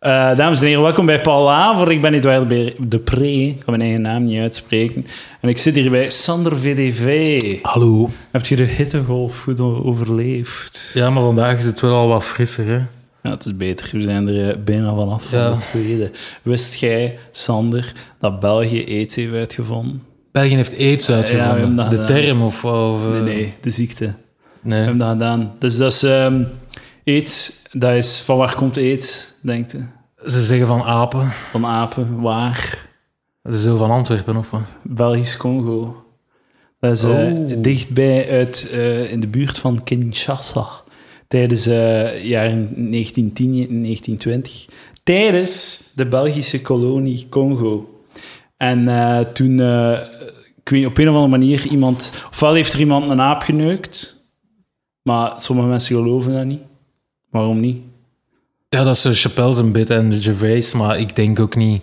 Uh, dames en heren, welkom bij Palaver. Ik ben Edouard de Pre. Ik kan mijn eigen naam niet uitspreken. En ik zit hier bij Sander VDV. Hallo. Heb je de hittegolf goed overleefd? Ja, maar vandaag is het wel al wat frisser, hè? Ja, het is beter. We zijn er eh, bijna vanaf ja. van tweede. Wist jij, Sander, dat België aids heeft uitgevonden? België heeft aids uitgevonden? Ja, de term of, of... Nee, nee, de ziekte. Nee. We hebben dat gedaan. Dus dat is... Um, aids, dat is... Van waar komt aids, denkt u? Ze zeggen van apen. Van apen, waar? Dat is zo van Antwerpen, of wat? Belgisch Congo. Dat is uh, dichtbij uit, uh, in de buurt van Kinshasa. Tijdens uh, jaren 1910 en 1920. Tijdens de Belgische kolonie Congo. En toen, ik weet op een of andere manier, iemand... Ofwel heeft er iemand een aap geneukt, maar sommige mensen geloven dat niet. Waarom niet? Ja, dat is zo Chappelle's een bit en de Gervais, maar ik denk ook niet...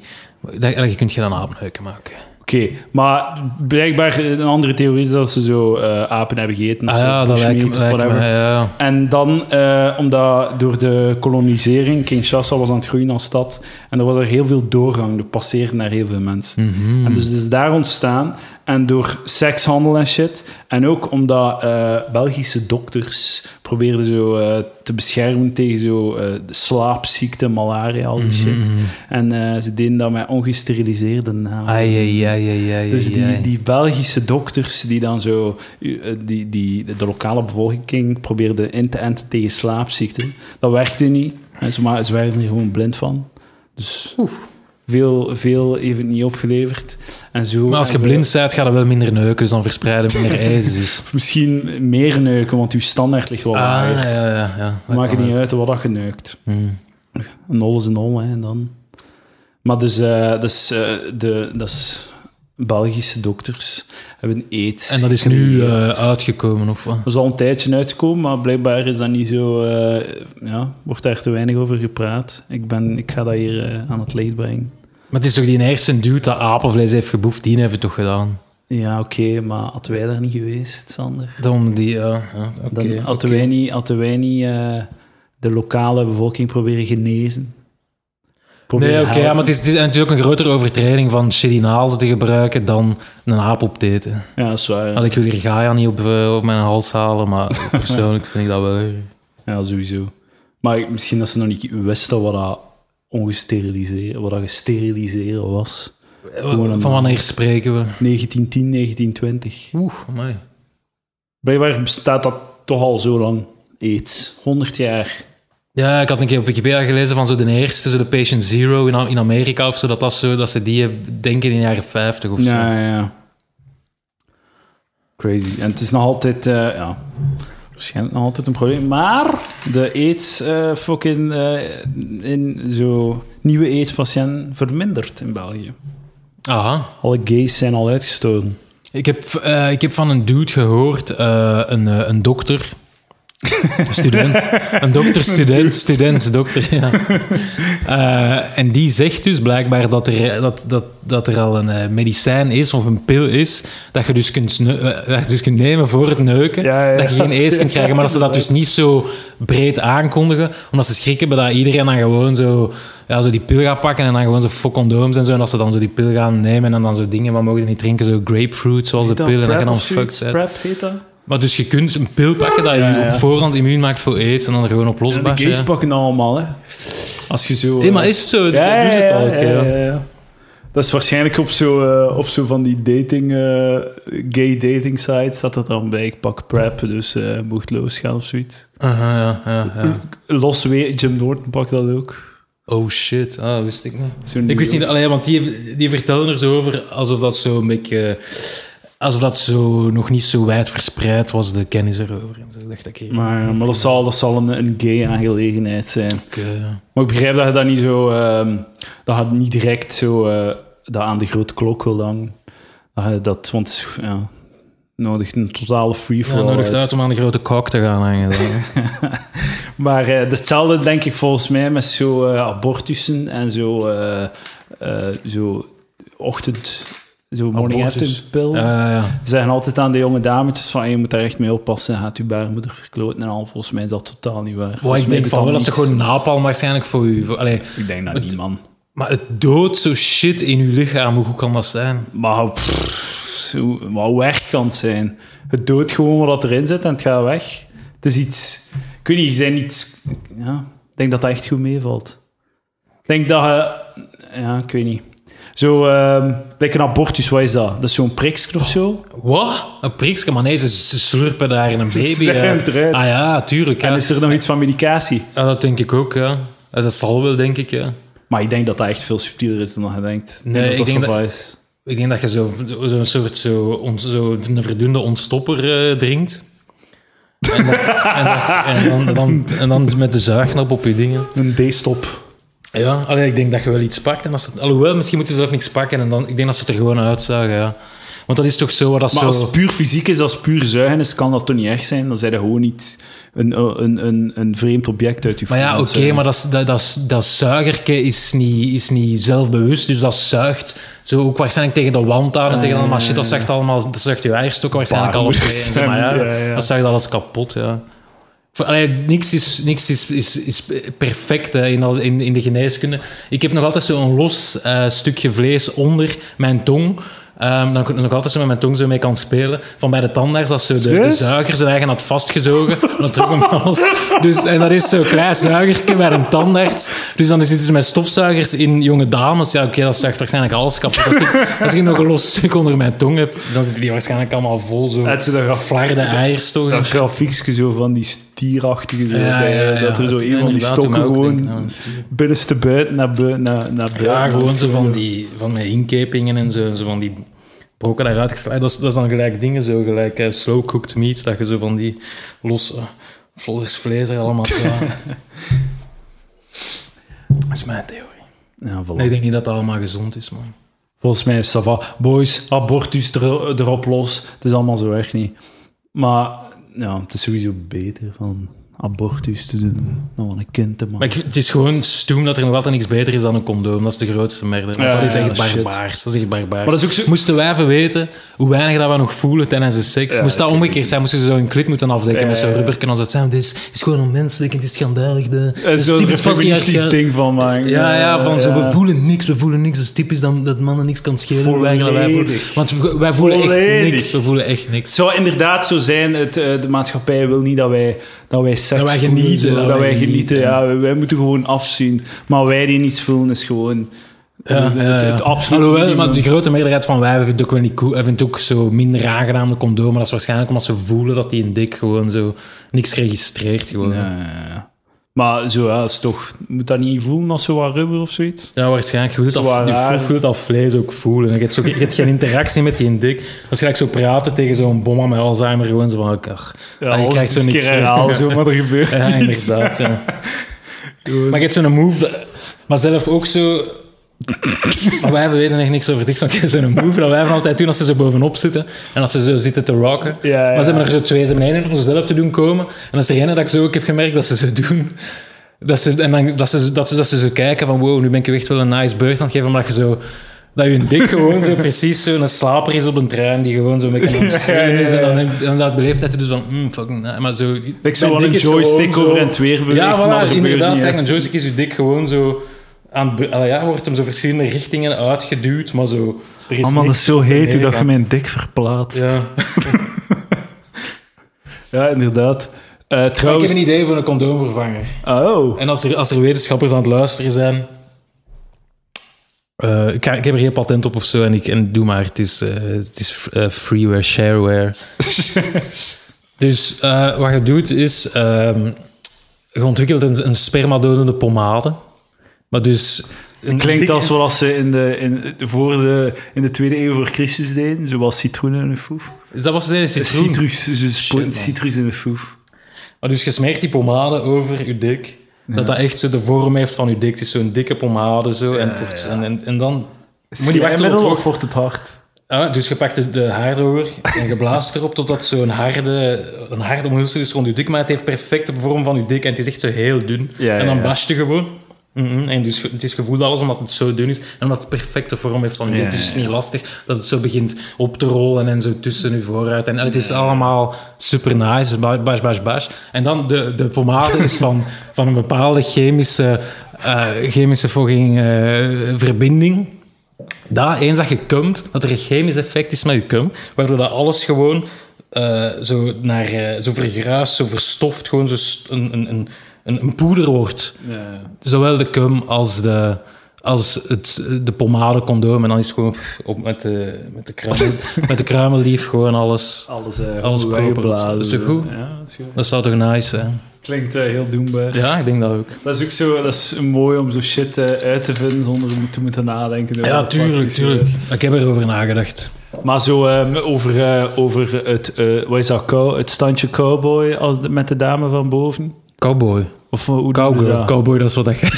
Dat, je kunt geen apenhuiken maken. Oké, maar blijkbaar een andere theorie is dat ze zo uh, apen hebben gegeten. Ah, ja, dat lijkt, lijkt me, ja. En dan, uh, omdat door de kolonisering, Kinshasa was aan het groeien als stad, en er was er heel veel doorgang, er passeerden naar heel veel mensen. Mm -hmm. En dus het is daar ontstaan. En door sekshandel en shit. En ook omdat uh, Belgische dokters probeerden zo uh, te beschermen tegen zo uh, slaapziekte, malaria, al die mhm, shit. Mm -hmm. En ze deden dat met ongesteriliseerde namen. Ai, ai, ai, dus die, die Belgische dokters die dan zo die, die, de lokale bevolking probeerden in te enten tegen slaapziekte, dat werkte niet. En ze, maar, ze werden er gewoon blind van. Dus... Oef veel, veel even niet opgeleverd. En zo, maar als je blind bent, gaat er wel minder neuken, dus dan verspreiden minder ijs. Dus. Misschien meer neuken, want je standaard ligt wel ah, Ja, ja, ja. Maakt het niet uit wat dat geneukt. Hmm. Een nul is een nul, hè, en dan... Maar dus, uh, dus uh, de, dat is Belgische dokters hebben aids. En dat is nu uh, uitgekomen, of wat? Dat is al een tijdje uitgekomen, maar blijkbaar is dat niet zo... Uh, ja, wordt daar te weinig over gepraat. Ik, ben, ik ga dat hier uh, aan het licht brengen. Maar het is toch die eerste dude dat apenvlees heeft geboefd, die heeft het toch gedaan? Ja, oké, okay, maar hadden wij daar niet geweest, Sander? Dan die, ja, ja oké. Okay, hadden, okay. wij niet, hadden wij niet de lokale bevolking proberen genezen? Nee, oké, maar het is, het is, natuurlijk ook een grotere overtreding van chedinaalde te gebruiken dan een aap op te eten. Ja, dat is waar. Al, ik wil Gaia niet op, uh, op mijn hals halen, maar persoonlijk vind ik dat wel... Ja, sowieso. Maar misschien dat ze nog niet wisten wat dat ongesteriliseren, wat dat gesteriliseren was. Gewoon van wanneer spreken we? 1910, 1920. Oeh, mooi. Blijkbaar bestaat dat toch al zo lang. Aids. 100 jaar. Ja, ik had een keer op Wikipedia gelezen van zo de eerste, zo de Patient Zero in, in Amerika of zo, dat, dat, zo, dat ze die denken in de jaren 50 of zo. Ja, ja. Crazy. En het is nog altijd, uh, ja, waarschijnlijk nog altijd een probleem. Maar de AIDS uh, fucking uh, in zo nieuwe AIDS-patiënten vermindert in België. Aha. Alle gays zijn al uitgestoten. Ik heb, ik heb van een dude gehoord, een, een dokter student. Een dokter, student, student, dokter, ja. Uh, en die zegt dus blijkbaar dat er, dat, dat, dat er al een uh, medicijn is, of een pil is, dat je dus kunt, uh, dat je dus kunt nemen voor het neuken. Ja, ja. Dat je geen aids kunt krijgen, maar dat ze dat dus niet zo breed aankondigen, omdat ze schrikken hebben dat iedereen dan gewoon zo, ja, zo die pil gaat pakken en dan gewoon zo fuck condooms en zo, en dat ze dan zo die pil gaan nemen en dan zo dingen, maar mogen niet drinken, zo grapefruit zoals de pil, en dat je dan fucked Prep heet dat? Maar dus je kunt een pil pakken dat je ja, ja. op voorhand immuun maakt voor aids en dan er gewoon op. Ja, de gays pakken allemaal, hè. Als je zo... Nee, maar is het zo? Ja, dat het al, ja, Dat is waarschijnlijk op zo, uh, op zo van die dating, uh, gay dating sites, dat dat dan bij ik pak prep, dus uh, mocht gaan of zoiets. Aha, ja, ja, ja. Los weer, Jim Norton pakt dat ook. Oh shit, ah, wist ik niet. Ik wist niet, alleen, want die, die vertellen er zo over alsof dat zo een beetje alsof dat zo nog niet zo wijd verspreid was, de kennis erover. zo dacht ik maar, maar dat zal, dat zal een, een gay aangelegenheid zijn. Okay, ja. Maar ik begrijp dat je dat niet zo... Uh, dat je niet direct zo... Uh, dat aan de grote klok wil hangen. Dat je dat... Want ja, nodig een totale free for Ja, nodig uit om aan de grote kok te gaan hangen. maar uh, hetzelfde denk ik volgens mij met zo abortussen en zo... Zo ochtend Zo'n morning after pill. Ja, ja. Ze zeggen altijd aan de jonge dametjes van, je moet daar echt mee oppassen, gaat uw baarmoeder verkloten en al. Volgens mij is dat totaal niet waar. Wat Volgens ik mij denk van wel, dat is toch gewoon napalm waarschijnlijk voor u. Voor, allee, Ik denk dat niet, man. maar het doodt zo shit in uw lichaam, hoe kan dat zijn? Maar pff, zo, wat hoe erg kan het zijn? Het doodt gewoon wat erin zit en het gaat weg. Het is iets... Ik weet niet, je zijn iets... Ja, ik denk dat dat echt goed meevalt. Ik denk dat je... Ja, ik weet niet. Zo, ehm like een abortus, wat is dat? Dat is zo'n priksje of zo? Wat? Een priksje? Maar nee, ze, ze slurpen daar in een baby. Eh. eruit. Ah ja, tuurlijk. Ja. En is er nog iets van medicatie? Ja, dat denk ik ook, ja. Ja, Dat zal wel, denk ik, ja. Maar ik denk dat dat echt veel subtieler is dan je denkt. Nee, dat ik dat denk dat- is. Ik denk dat je zo'n zo zo'n soort zo, on, zo een verdoende ontstopper eh, drinkt. En, dat- en, dat- en, dan, dan, en dan met de zuignap op je dingen. Een D-stop. Ja, allee, ik denk dat je wel iets pakt. En als het, alhoewel, misschien moeten ze zelf niks pakken. En dan, ik denk dat ze het er gewoon uitzagen, ja. Want dat is toch zo... Dat Maar zo... als het puur fysiek is, als het puur zuigen is, kan dat toch niet echt zijn? Dan zijn er gewoon niet een, een, een, een vreemd object uit je Maar ja, oké, maar dat, dat, dat, dat zuigerke is niet, is niet zelfbewust, dus dat zuigt zo ook waarschijnlijk tegen de wand aan en tegen allemaal shit. Dat zuigt allemaal, dat zuigt je eierstokken waarschijnlijk alles mee. Maar ja. dat zuigt alles kapot, ja. Allee, niks is, niks is, is, is perfect hè, in, al- in, in de geneeskunde. Ik heb nog altijd zo'n los eh, stukje vlees onder mijn tong. Ehm dan ik nog altijd zo met mijn tong zo mee kan spelen. Van bij de tandarts, dat zo de, de zuiger zijn eigen had vastgezogen. en dat hem alles. Dus, en dat is zo'n klein zuigertje bij een tandarts. Dus dan zitten ze met stofzuigers in jonge dames. Ja, oké, dat zuigt waarschijnlijk alles kapot. Als ik, als ik nog een los stuk onder mijn tong heb, dan zitten die waarschijnlijk allemaal vol zo flarde eierstokken. Dat grafiekje zo van die stierachtige, zo, Ja, dat, ja, ja. dat er zo een van die stokken gewoon denk nou, binnenste buiten naar, bui- naar, naar buiten. Ja, gewoon zo van die van mijn inkepingen en zo, zo van die brokken daaruit geslagen. Dat is, dat is dan gelijk dingen, zo gelijk eh, slow-cooked meat, dat je zo van die losse vlodders vlees er allemaal zo. dat is mijn theorie. Ja, voilà. Nee, ik denk niet dat dat allemaal gezond is, man. Volgens mij is het ça va. Boys, abortus er, erop los. Het is allemaal zo erg niet. Maar ja, het is sowieso beter van abortus te doen van een kind te Maar maken. ik, het is gewoon stoem dat er nog altijd niks beter is dan een condoom. Dat is de grootste merde. Ja, dat is echt barbaars. Dat is echt barbaars. Maar dat is ook zo- Moesten wij even weten hoe weinig dat we nog voelen tijdens de seks. Ja, Moest dat omgekeerd zijn, moesten ze zo een klit moeten afdekken Ja, met zo'n rubberken als het zijn. Dit is, is gewoon onmenselijk, het is schandalig. De, Er is zo'n typisch feministisch ding van maken. Ja, ja, van zo, we voelen niks, we voelen niks. Dat is typisch dan, dat mannen niks kan schelen. wij voelen. Want we- wij voelen echt niks. We voelen echt Het niks. zou inderdaad zo zijn, het, eh, de maatschappij wil niet dat wij, dat wij seks Dat wij genieten, zo, dat dat, wij genieten. Ja, wij, wij moeten gewoon afzien. Maar wij die niets voelen, is gewoon Ja, het, ja, het, het absoluut Alhoewel, maar de grote meerderheid van wij vindt ook wel niet cool. vindt ook zo minder aangenaam de condoom. Maar dat is waarschijnlijk omdat ze voelen dat die een dik gewoon zo niks registreert. Gewoon. Ja, ja, ja. Maar zo, ja, is toch, moet dat niet voelen als zo wat rubber of zoiets? Ja, waarschijnlijk. Je voelt dat, je raar. voelt dat vlees ook voelen. Je hebt, zo, je hebt geen interactie met die dik. Is gelijk zo praten tegen zo'n bomma met Alzheimer. Gewoon zo van, ach, Ja, ah, je alles krijgt zo niks. herhaal, zo, maar er gebeurt Ja, inderdaad. Ja. Maar je hebt zo'n move, maar zelf ook zo... Maar wij weten echt niks over hebt zo'n move dat wij van altijd doen als ze zo bovenop zitten en als ze zo zitten te rocken. Ja, ja. Maar ze hebben er zo twee, ze hebben één om zo zelf te doen komen. En dat is ene dat ik zo ook heb gemerkt dat ze zo doen. Dat ze, en dan, dat, ze, dat, ze, dat ze zo kijken van wow, nu ben ik je echt wel een nice beurt aan het geven, omdat je zo... Dat je dik gewoon zo precies zo'n slaper is op een trein die gewoon zo met een aan het schudden is. En dan, en dan dat beleefdheid doen van, mm, fucking, maar zo... Ik zo mijn wel een joystick over en weer beweegt, Ja, maar voilà, er inderdaad. Kijk, een joystick is je dik gewoon zo... Aan, ja, wordt hem zo verschillende richtingen uitgeduwd, maar zo... Er is Oh, man, dat is zo heet hoe dat je mijn dik verplaatst. Ja, Ja. inderdaad. Eh, Maar ik trouwens... heb een idee voor een condoomvervanger. Oh. En als er, als er wetenschappers aan het luisteren zijn... eh, ik, heb er geen patent op of zo, en, ik, en doe maar. Het is, eh, het is eh, freeware, shareware. Dus eh, wat je doet is... ehm, je ontwikkelt een, een spermadodende pomade. Maar dus... Een Klinkt als zoals ze in de, in, voor de, in de tweede eeuw voor Christus deden, zoals citroen in een foef. Dat was de citroen. Citrus, dus Shit, man. citrus in een foef. Maar dus je smeert die pomade over je dik. Dat dat echt zo de vorm heeft van je dik. Het is zo'n dikke pomade zo. en, het en, en, en dan... Moet je wachten tot het of wordt het hard? Ah, dus je pakt de, de haardroger en je blaast erop totdat zo'n harde, een harde omhulsel is rond je dik. Maar het heeft perfect de vorm van je dik en het is echt zo heel dun. Ja, en dan ja, ja. blast je gewoon. Mhm, En dus, het is gevoeld alles omdat het zo dun is en omdat het perfecte vorm heeft van. Ja, het is dus niet lastig dat het zo begint op te rollen en zo tussen je vooruit. En het is allemaal super nice, ba- bash, bash, bash. En dan de, de pomade is van, van een bepaalde chemische, eh, chemische eh, verbinding. Dat, eens dat je kumt, dat er een chemisch effect is met je cum, waardoor dat alles gewoon eh, zo, naar, zo vergruist, zo verstoft, gewoon zo een, een, een, een, een poeder wordt. Zowel de cum als de, als het, de pomade condoom. En dan is het gewoon op met, de, met, de kruimel, met de kruimeldief gewoon alles. Alles, uh, Alles proper. Is dat goed? Ja, dat is goed. Dat zou toch nice zijn? Klinkt eh, heel doenbaar. Ja, ik denk dat ook. Dat is ook zo, dat is mooi om zo shit eh, uit te vinden zonder te moeten nadenken. Ja, tuurlijk, tuurlijk. Ik heb erover nagedacht. Maar zo ehm, over, over het, wat is dat, het standje cowboy als met de dame van boven? Cowboy. Of eh, hoe Cowgirl. dat? Cowboy, dat is wat dat je...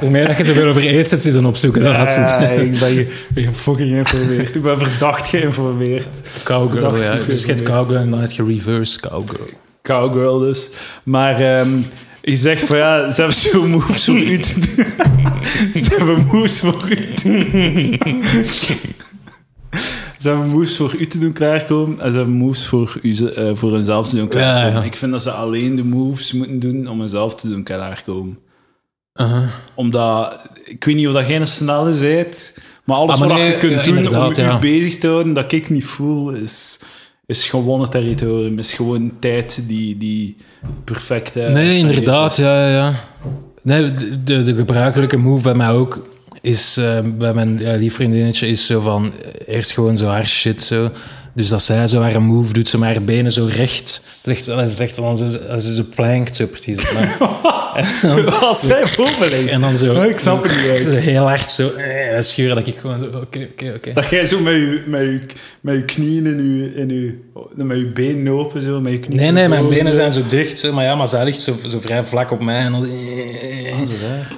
Hoe meer dat je zoveel over aids zit, is een opzoeken. Dat laatste. Ja, ik ben, ben fucking geïnformeerd. Ik ben verdacht geïnformeerd. Cowgirl, Verdacht ja. Dus je cowgirl en dan heb je reverse cowgirl. Cowgirl dus. Maar ehm, je zegt van ja, ze hebben zo moves voor u te doen. ze hebben moves voor u te doen. Ze hebben moves voor u te doen klaarkomen en ze hebben moves voor, u, eh, voor hunzelf te doen klaarkomen. Ja, ja. Ik vind dat ze alleen de moves moeten doen om hunzelf te doen klaarkomen. Uh-huh. Omdat, ik weet niet of dat geen snelle bent, maar alles Ah, maar wat nee, je kunt ja, doen om je bezig te houden, dat ik niet voel, is, is gewonnen territorium. Is gewoon tijd die, die perfect eh, Nee, inderdaad, is. ja, ja, ja. Nee, de, de, de gebruikelijke move bij mij ook is, eh, bij mijn ja, vriendinnetje, is zo van, eerst gewoon zo haar shit zo. Dus dat zij zo haar move doet, ze met haar benen zo recht. Ligt, dat is echt dan zo, als ze zo plankt, zo precies. Maar, Als zij liggen. en dan zo... Ja, ik snap het niet uit. Heel hard zo eh, schuren, dat ik gewoon zo, oké, oké, oké. Dat jij zo met je, met je, met je knieën in je, in je, met je benen open, zo, met je knieën Nee, nee, mijn boven, benen zijn zo dicht, zo, maar ja, maar zij ligt zo, zo vrij vlak op mij. En, dan,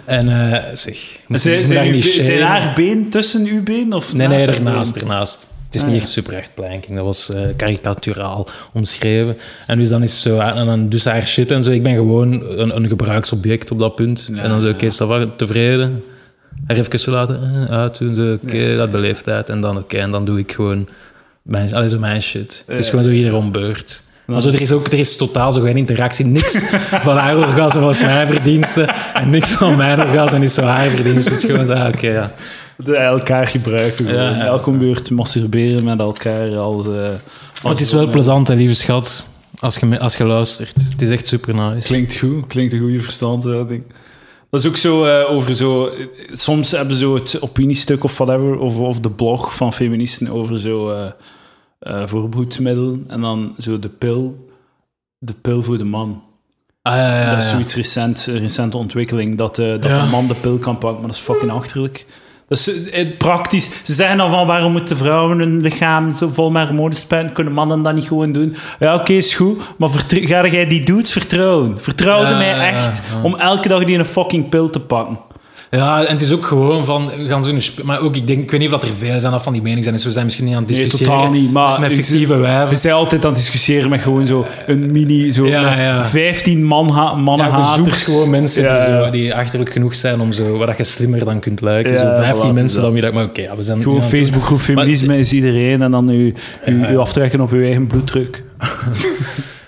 en eh, zeg, Zijn, zijn, be- zijn haar been tussen uw been? Of Nee, naast nee, ernaast. Het is Ah, niet ja. echt super echt planking. Dat was eh karikaturaal omschreven. En dus dan is zo, en dan dus haar shit en zo. Ik ben gewoon een, een gebruiksobject op dat punt. Ja, en dan zo, oké, va, tevreden. Haar even zo laten eh, uitdoen. Oké, dat beleefdheid. En dan oké, en dan doe ik gewoon mijn, allee, zo mijn shit. Het is gewoon zo ieder om beurt. Maar zo, er, is ook, er is totaal zo geen interactie. Niks van haar orgasme was mijn verdienste. En niks van mijn orgasme is zo haar verdienste. Het is gewoon zo, ah, oké, ja. De elkaar gebruiken. Ja, ja. Elke beurt masturberen met elkaar. Als, eh, Maar als het is wel plezant, hè, lieve schat, als je, als je luistert. Het is echt super nice. Klinkt goed. Klinkt een goede verstandhouding. Dat is ook zo eh, over zo... eh, Soms hebben ze zo het opiniestuk of whatever, of, of de blog van feministen over zo eh eh, voorbehoedsmiddelen. En dan zo de pil. De pil voor de man. Ah, ja, ja, dat is ja. zoiets recent, een recente ontwikkeling, dat, eh, dat Ja. de man de pil kan pakken, maar dat is fucking achterlijk. Is eh, praktisch. Ze zeggen dan van, waarom moeten vrouwen hun lichaam zo vol met hormonen spenden? Kunnen mannen dat niet gewoon doen? Ja, oké, is goed, maar ga jij die dudes vertrouwen? Vertrouw Ja, mij ja, echt ja. om elke dag die een fucking pil te pakken. Ja, en het is ook gewoon van, gaan ze maar ook, ik denk, ik weet niet of dat er veel zijn dat van die mening zijn, dus we zijn misschien niet aan het Nee, discussiëren. totaal niet, maar met fictieve We wijven. zijn altijd aan het discussiëren met gewoon zo een mini, zo Ja, ja. 15 man ha Ja, gewoon mensen Ja, die, zo, die achterlijk genoeg zijn om zo, waar je slimmer dan kunt lijken. Ja, zo 15 voilà, mensen dat. dan dat, maar oké, we zijn Gewoon Facebookgroep feminisme is iedereen en dan u, u, u aftrekken op uw eigen bloeddruk.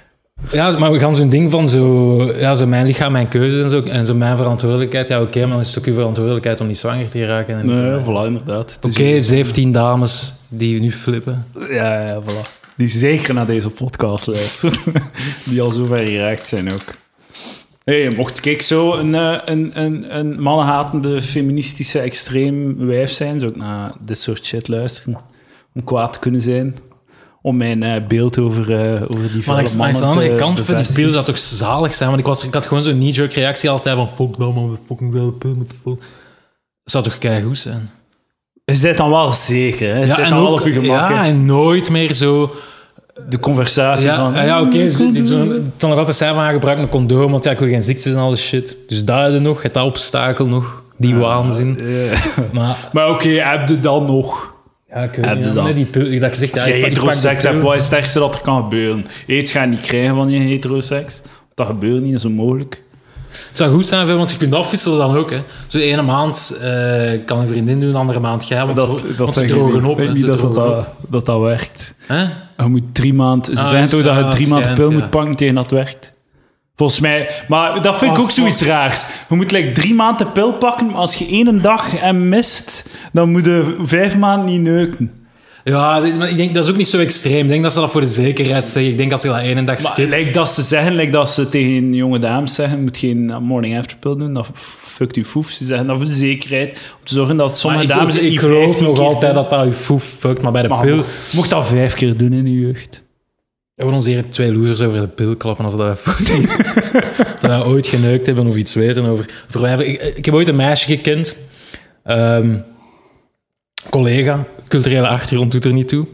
Ja, maar we gaan zo'n ding van zo, ja, zo mijn lichaam, mijn keuzes en zo, en zo mijn verantwoordelijkheid. Ja, oké, maar dan is het ook uw verantwoordelijkheid om niet zwanger te geraken. En, Nee, Oké, voilà, inderdaad. Is 17 dames die nu flippen. Ja, ja, voilà. Die zeker naar deze podcast luisteren. Die al zo ver geraakt zijn ook. Hey, mocht ik zo een, eh, een, een, een mannenhatende, feministische, extreem wijf zijn, zou ik naar dit soort shit luisteren. Om kwaad te kunnen zijn. Om mijn eh, beeld over, eh, over die Maar langs de andere te kant, voor die pil zou toch zalig zijn? Want ik, was, ik had gewoon zo'n knee-jerk reactie altijd van fuck dat man, fucking wel pil. Dat zou toch keigoed zijn? Je zit dan wel zeker, hè? Je dan op je gemak. ja, en nooit meer zo... De conversatie Ja, van... ja, ja oké. het kan nog altijd zijn van, ja, gebruik een condoom, want ja, ik wil geen ziektes en al die shit. Dus daar heb je nog, het obstakel nog, die waanzin. Ja. Maar Maar oké, heb je dan nog... Ja, ik weet niet. dat? die pil, dat ik zeg, Als je heteroseks hebt, wat is het ergste dat er kan gebeuren? Aids ga je niet krijgen van je heteroseks. Dat gebeurt niet, dat is onmogelijk. Het zou goed zijn, veel, want je kunt afwisselen dan ook. Hè. Zo ene maand eh, kan een vriendin doen, de andere maand jij, want, ze- want ze drogen op. Ik hè, denk niet dat dat, drogen dat, dat dat werkt. Je moet drie maanden... Ze Ah, is- toch dat je ah, drie maanden pil ja. moet pakken tegen dat werkt? Volgens mij... Maar dat vind ik Oh, ook zoiets raars. Je moet like, drie maanden pil pakken, maar als je één dag en mist, dan moet je vijf maanden niet neuken. Ja, maar ik denk dat is ook niet zo extreem. Ik denk dat ze dat voor de zekerheid zeggen. Ik denk als je dat ene dag Maar lijkt dat ze zeggen, lijkt dat ze tegen jonge dames zeggen, je moet geen morning after pill doen, dat fuckt u foef. Ze zeggen dat voor de zekerheid, om te zorgen dat sommige Maar dames ik, geloof 15 nog altijd doen. dat dat je foef fuckt, maar bij de Maar pil... mo- mocht dat vijf keer doen in je jeugd. We hebben ons hier twee losers over de pil klappen of dat we, dat we ooit geneukt hebben of iets weten over, wijven. Ik, ik heb ooit een meisje gekend, ehm, collega, culturele achtergrond doet er niet toe.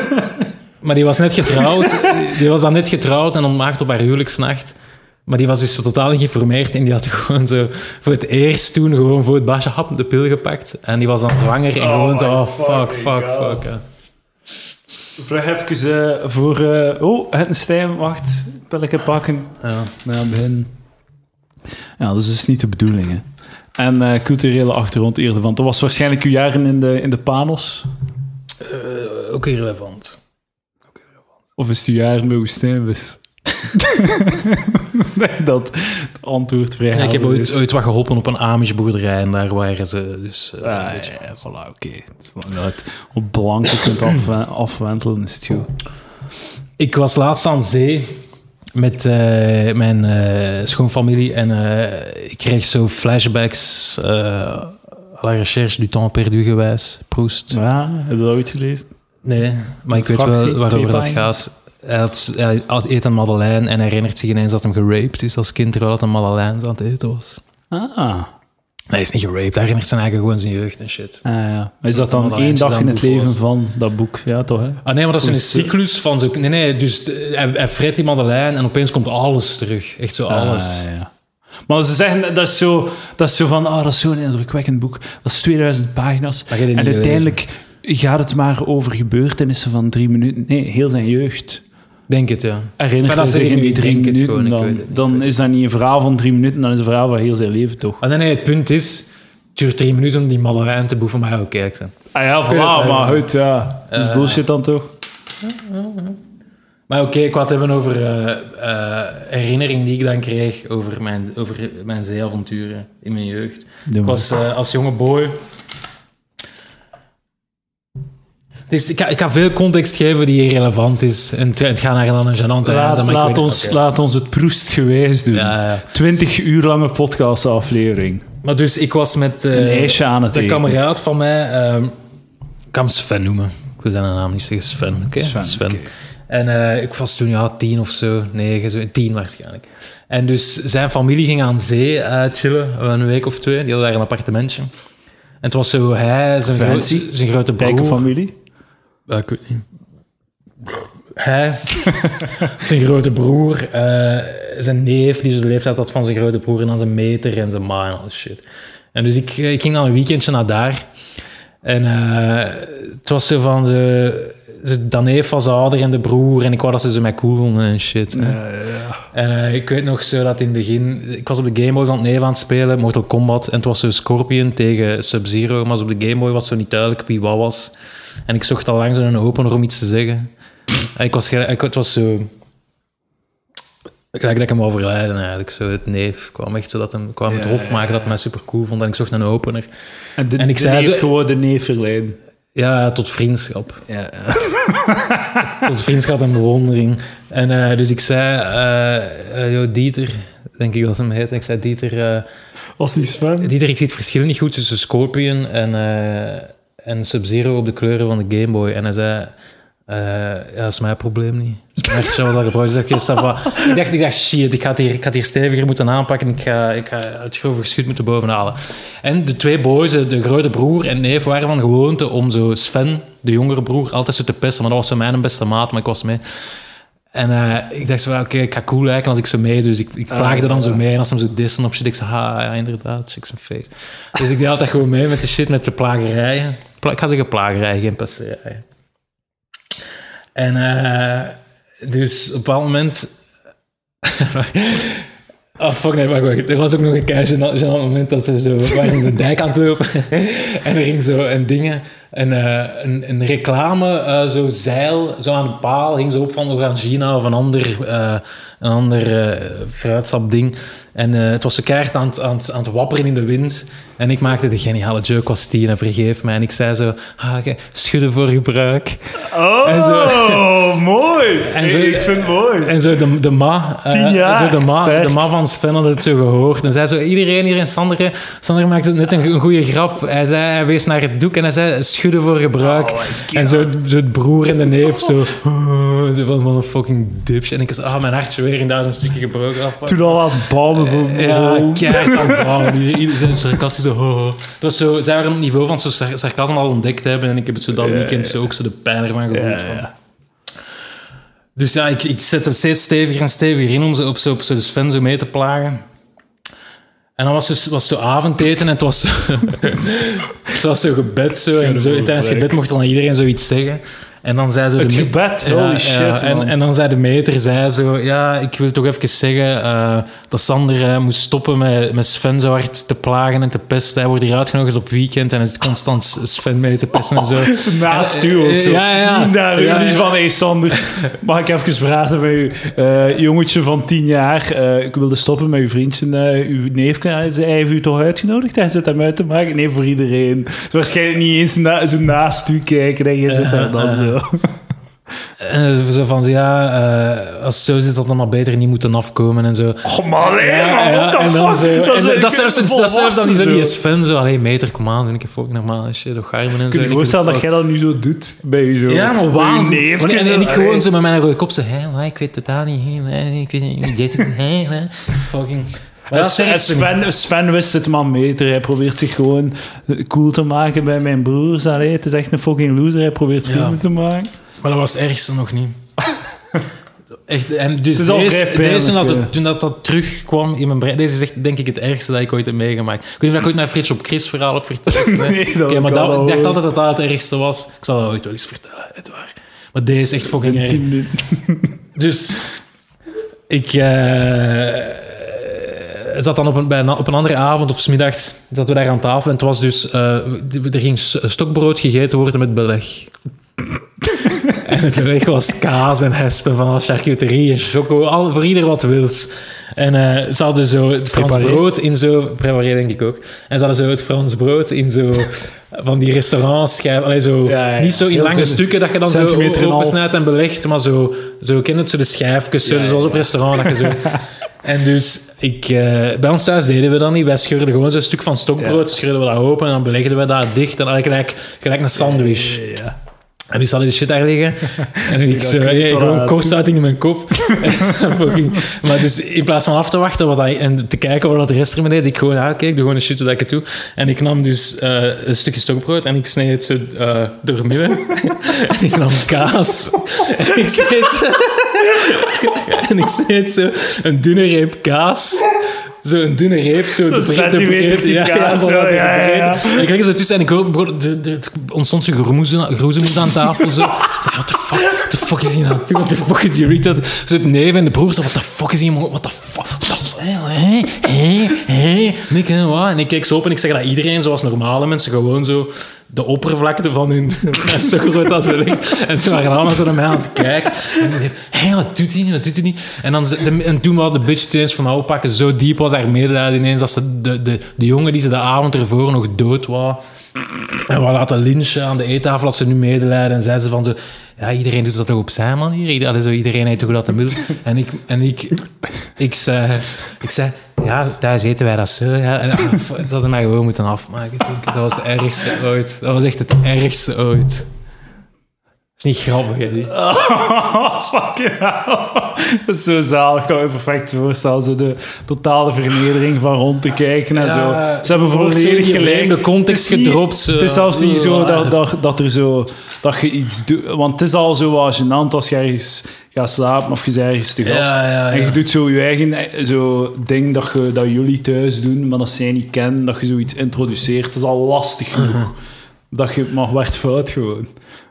maar die was net getrouwd. Die was dan net getrouwd en ontmaagd op haar huwelijksnacht. Maar die was dus totaal geïnformeerd en die had gewoon zo voor het eerst toen gewoon voor het basje hap de pil gepakt. En die was dan zwanger en Oh gewoon zo, oh fuck, fuck, God. fuck. ja. Vlug even eh, voor... eh, oh, het Stijn, wacht. Pilletje pakken. Ja. Ja, begin. Ja, dat is dus niet de bedoeling, hè. En eh, culturele achtergrond eerder van. Dat was waarschijnlijk uw jaren in de, in de Panos. Eh, ook irrelevant. Of is het uw jaren bij Woestijnbus? nee, dat antwoord vrij Ja, ik heb ooit, ooit wat geholpen op een Amish boerderij en daar waren ze dus... eh, Ah, een beetje- ja, voilà, oké. Je het op blanken kunt af, afwentelen, is het goed. Ik was laatst aan zee met eh, mijn eh, schoonfamilie en eh, ik kreeg zo flashbacks eh à la recherche du temps perdu gewijs. Proest. Ja, heb je dat ooit gelezen? Nee, maar ik weet Fractie, wel waarover dat gaat. Hij, had, hij eet een madeleine en herinnert zich ineens dat hem geraped is als kind terwijl het een madeleine aan het eten was. Ah. Nee, hij is niet geraped. Hij herinnert zijn eigen gewoon zijn jeugd en shit. Ah, ja. Maar is dat Dat dan dat één dag in het leven was. van dat boek? Ja, toch, hè? Ah nee, maar dat is een cyclus van zo... Nee, nee, dus eh, hij, hij vreet die madeleine en opeens komt alles terug. Echt zo alles. Ah, ja. Maar ze zeggen, dat is zo, dat is zo van, ah, dat is zo'n indrukwekkend boek. Dat is 2000 pagina's. En uiteindelijk gaat het maar over gebeurtenissen van drie minuten. Nee, heel zijn jeugd. Denk het, ja. Herinnert Maar hij dat zich in die nu, drie ik denk het minuten, gewoon, ik dan, weet het niet. dan is dat niet een verhaal van drie minuten, dan is het een verhaal van heel zijn leven, toch? Ah, nee, nee, het punt is... Het duurt drie minuten om die madeleine te boeven, maar ja, oké, ik zeg. Ah ja, voilà, ja. maar goed, ja. Dat is Eh. bullshit dan toch? Maar oké, ik wou het hebben over eh eh, herinneringen die ik dan kreeg over mijn, over mijn zeeavonturen in mijn jeugd. Ik was eh, als jonge boy... Dus ik, ga, ik ga veel context geven die irrelevant is. En het, gaat naar dan een gênante Laat, einde, laat, ons, laat ons het proestgewijs doen. Ja, ja. 20 uur lange podcastaflevering. Maar dus ik was met... eh, Een ijsje aan het Een eten. kameraad van mij, ehm, ik kan hem Sven noemen. Ik wil zijn naam niet zeggen, Sven. Oké, Sven. En eh, ik was toen ja, tien of zo, negen, zo, tien waarschijnlijk. En dus zijn familie ging aan zee eh, chillen, een week of twee. Die hadden daar een appartementje. En het was zo hij, zijn, gro- Fancy. zijn grote broer. Familie. Ik weet niet. Hij, zijn grote broer, eh, zijn neef, die de leeftijd had van zijn grote broer, en dan zijn meter en zijn ma en al shit. En dus ik, eh, ik ging dan een weekendje naar daar. En eh, het was zo van de, neef was ouder en de broer, en ik wou dat ze zo mij cool vonden en shit. hè. En eh, ik weet nog zo dat in het begin... Ik was op de Game Boy van het neef aan het spelen, Mortal Kombat. En het was zo Scorpion tegen Sub-Zero. Maar op de Game Boy was zo niet duidelijk wie wat was. En ik zocht al lang zo'n opener om iets te zeggen. En ik was... Ik, het was zo... Gelijk dat ik hem overlijden eigenlijk. Zo het neef kwam echt zo dat hem kwam het Ja, hof ja, maken dat hij mij super cool vond. En ik zocht een opener. En, de, En ik de zei neef gewoon de neef verleiden. Ja, tot vriendschap. Ja, tot vriendschap en bewondering. En eh, dus ik zei, yo, Dieter, denk ik dat hem heet. Ik zei, Dieter, eh, Was die Sven? Dieter, ik zie het verschil niet goed tussen Scorpion en, eh, en Sub-Zero op de kleuren van de Game Boy. En hij zei, eh, ja, dat is mijn probleem niet. Echt zo dat gebruikt. Dus ik, dacht, ik dacht, ik dacht, shit, ik ga het hier, ik ga hier steviger moeten aanpakken. Ik ga, ik ga het grove geschut moeten bovenhalen. En de twee boys, de grote broer en neef, waren van gewoonte om zo Sven, de jongere broer, altijd zo te pesten. Maar dat was zo mijn beste maat, maar ik was mee. En eh, ik dacht zo, oké, ik ga cool lijken als ik zo mee. Dus ik, ik plaagde dan zo mee. En als ze hem zo dissen op shit, ik zei, ha, ja, inderdaad, check zijn face. Dus ik deed altijd gewoon mee met de shit, met de plagerijen. pla- ik ga zeggen plagerij, geen pesterij. En eh, dus op een bepaald moment... Oh, fuck nee, wacht, wacht. Er was ook nog een kei gênant gênant moment dat ze zo waren de dijk aan het lopen. en er ging zo een dingen, een, eh, een, een reclame, eh, zo zeil, zo aan de paal, hing zo op van Orangina of een ander, eh, een ander fruitstapding. En eh, het was zo keihard aan het, aan, aan het wapperen in de wind. En ik maakte de geniale joke, was tien en vergeef mij. En ik zei zo, ah, schudden voor gebruik. Oh, En mooi. En zo- ik vind het mooi. En zo de, de ma, eh, Tien jaar, zo de, ma sterk. de ma van Sven had het zo gehoord. En zei zo, iedereen hier in Sander, hè, Sander maakte net een, een goede grap. Hij zei, hij wees naar het doek en hij zei, schudden voor gebruik. Oh en zo, zo het broer en de neef, zo, zo van, van een fucking dipje. En ik zei, ah, mijn hartje weer in duizend stukken gebroken. Ah, fuck. Toen al aan het bouwen voor Ja, Bron. keihard aan het bouwen. Iedereen zijn sarcastisch ho, ho. Dat was zo, zij waren op het niveau van zo sar- sarcasme al ontdekt hebben. En ik heb het zo dat weekend zo ook zo de pijn ervan gevoeld. Ja, van. ja. Dus ja, ik, ik zet hem steeds steviger en steviger in om ze op zo, op zo de Sven zo mee te plagen. En dan was het was zo avondeten en het was zo, het was zo gebed. Zo, en zo, tijdens het gebed mocht dan iedereen zoiets zeggen. En dan zei zo Het de me- gebed, Ja, holy ja, shit, en, en dan zei de meter, zei zo, ja, ik wil toch even zeggen eh, dat Sander eh, moest stoppen met, met Sven zo hard te plagen en te pesten. Hij wordt hier uitgenodigd op weekend en hij zit constant Sven mee te pesten en zo. Naast u ook zo. Ja, ja. Naar Ja, niet ja. van, hey Sander, mag ik even praten met u? Eh, jongetje van tien jaar, ik wilde stoppen met uw vriendje, uw neefje. Hij heeft u toch uitgenodigd? Hij zit hem uit te maken? Nee, voor iedereen. Dus waarschijnlijk niet eens na, zo naast u kijken en je zit daar dan zo. En zo van, ja, eh, als het zo zit, dat dan maar beter niet moeten afkomen en zo. Oh man, Ja, ja, en dan zo, en is- dat zelfs, dat dan zo, die Sven zo, allee, meter, kom aan, doe ik even ook normaal, en shit, toch garmen en zo. Kun je En je ik voorstellen dat heb- jij dat nu zo doet bij je zo? Ja, maar je waanzin. En, en ik zo, gewoon zo met mijn rode kop zo, hé, maar ik weet totaal niet, hé, ik weet niet, wie dit fucking... En Sven, Sven wist het maar meter. Hij probeert zich gewoon cool te maken bij mijn broers. Allee, het is echt een fucking loser. Hij probeert Ja. vrienden te maken. Maar dat was het ergste nog niet. Echt, en dus Het is deze, toen, dat, ja. het- toen dat, dat terugkwam in mijn brein... Deze is echt, denk ik, het ergste dat ik ooit heb meegemaakt. Ik weet niet of ik ooit mijn Frits op Chris verhaal heb verteld. Nee, dat Oké, maar dat, ik dacht altijd dat dat het ergste was. Ik zal dat ooit wel eens vertellen, het waar. Maar deze is echt fucking erg. Dus ik eh, zat dan op een, bij een, op een andere avond of smiddags zaten we daar aan tafel en het was dus eh, er ging stokbrood gegeten worden met beleg. en het beleg was kaas en hespen van charcuterie en choco, al, voor ieder wat wils. En eh, ze hadden zo het Frans brood in zo... Préparé denk ik ook. En ze hadden zo het Frans brood in zo... Van die restaurants schijf, allee, zo, Ja, ja, niet zo in heel lange dun. stukken dat je dan zo Centimeter half. opensnijdt en belegt, maar zo, zo ken je het, zo de schijfjes, zo, Ja, zoals op restaurant. Dat je zo, en dus, ik, eh, bij ons thuis deden we dat niet. Wij scheurden gewoon zo'n stuk van stokbrood, scheurden we dat open en dan belegden we dat dicht. En dan gelijk, gelijk een sandwich. Ja. En nu zal ik de shit daar liggen. En ik dat zo, ja, gewoon kortsluiting in mijn kop. Maar dus in plaats van af te wachten wat hij, en te kijken wat de rest ermee deed, ik gewoon, ah, oké, ik doe gewoon een shit dat ik het doe. En ik nam dus eh, een stukje stokbrood en ik sneed het zo eh, door midden. en ik nam kaas. en ik sneed en ik sneed zo een dunne reep kaas. Zo een dunne reep, zo de, Een breed- breedte- ja, kaas, ja, ja, ja, ja. breedte. En ik kreeg zo tussen en ik hoor, de- de- het ontstond zo'n groezemoes aan tafel. Zo. What the fuck, what the fuck is hier aan doen? What the fuck is hier? Zo het neef en de broer, zo, what the fuck is hier, what the fuck, what the fuck, hé, hé, En ik, hè, wat? En ik keek zo op en ik zeg dat iedereen, zoals normale mensen, gewoon zo de oppervlakte van hun stokbrood had belegd. En ze waren allemaal zo naar mij aan het kijken. En hé, wat doet hij niet, wat doet hij niet? En, dan, en toen wou de bitch ineens van nou pakken. Zo diep was haar medelijden ineens dat ze de, de, de jongen die ze de avond ervoor nog dood wou. En we laten lynchen aan de eettafel als ze nu medelijden. En zei ze van zo... Ja, iedereen doet dat toch op zijn manier? Ieder- allee, zo, iedereen heeft toch dat de middel? En ik... En ik, ik, zei, ik zei... Ja, thuis eten wij dat zo. Ja. En, ah, hadden mij gewoon moeten afmaken. Toen. Dat was het ergste ooit. Dat was echt het ergste ooit. Dat is niet grappig, hè? die. Oh, fucking hell. Dat is zo zalig. Ik kan me perfect voorstellen. Zo de totale vernedering van rond te kijken en Ja, zo. Ze hebben volledig gelijk. vreemde context Het is niet- gedropt, zo. Het is zelfs niet zo dat, dat, dat er zo... Dat je iets doet... Want het is al zo wat gênant als je ergens gaat slapen of je bent ergens te gast. Ja, ja, En je doet zo je eigen eh, zo ding dat, je, dat jullie thuis doen, maar dat zij niet kennen. Dat je zoiets introduceert. Het is al lastig genoeg. Dat je, maar werd fout gewoon.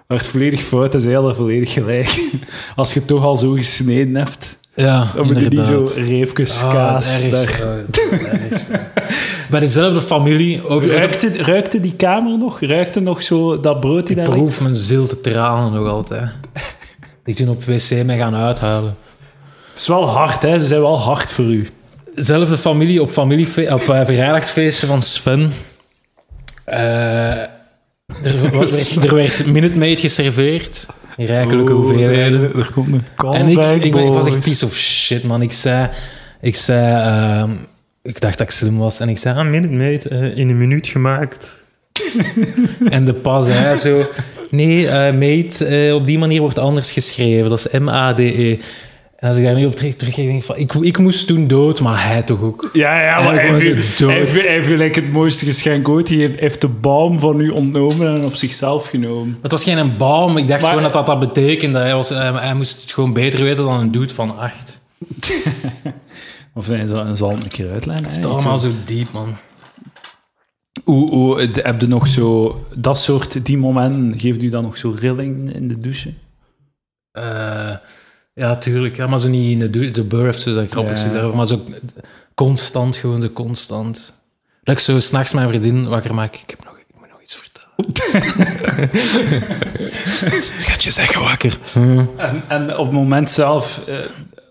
Werd volledig fout en zei dat volledig gelijk. Als je het toch al zo gesneden hebt, Ja, dan moet je niet zo reepjes kaas. ergste, oh, ergste. Bij dezelfde familie, ook, Ruikte, ruikte die kamer nog? Ruikte nog zo dat brood die ik daar proef mijn zilte tranen nog altijd. Ik toen op wc mee gaan uithalen. Het is wel hard, hè? Ze zijn wel hard voor u. Zelfde familie op, familiefe- op eh, verjaardagsfeestje van Sven. Eh, er, werd, er werd Minute Maid geserveerd. In rijkelijke hoeveelheden. Er komt een En ik, ik, ik was echt piece of shit, man. Ik zei... Ik zei... ehm, ik dacht dat ik slim was. En ik zei... Ah, Minute Maid, eh, in een minuut gemaakt. en de pas zei zo... Nee, eh maid, eh, op die manier wordt anders geschreven. Dat is M-A-D-E. En als ik daar nu op terug, terug denk ik van... Ik, ik moest toen dood, maar hij toch ook. Ja, ja, maar hij zo dood. hij, hij gelijk het mooiste geschenk ooit. Hij heeft, heeft de baum van u ontnomen en op zichzelf genomen. Het was geen een baum. Ik dacht Maar- gewoon dat dat, dat betekende. Hij, was, hij, hij moest het gewoon beter weten dan een dude van acht. Of hij zal, hij zal een keer uitleggen. Het is hè. allemaal zo diep, man. Hoe, hoe, heb je nog zo... Dat soort, die momenten, geeft u dan nog zo rilling in de douche? Eh, ja, tuurlijk. Ja, maar zo niet in de, du- de birth, zo dat grappig Ja. daarover, maar zo constant, gewoon zo constant. Dat ik zo s'nachts mijn vriendin wakker maak. Ik heb nog, ik moet nog iets vertellen. Schatje, zeg wakker. En, en op het moment zelf eh,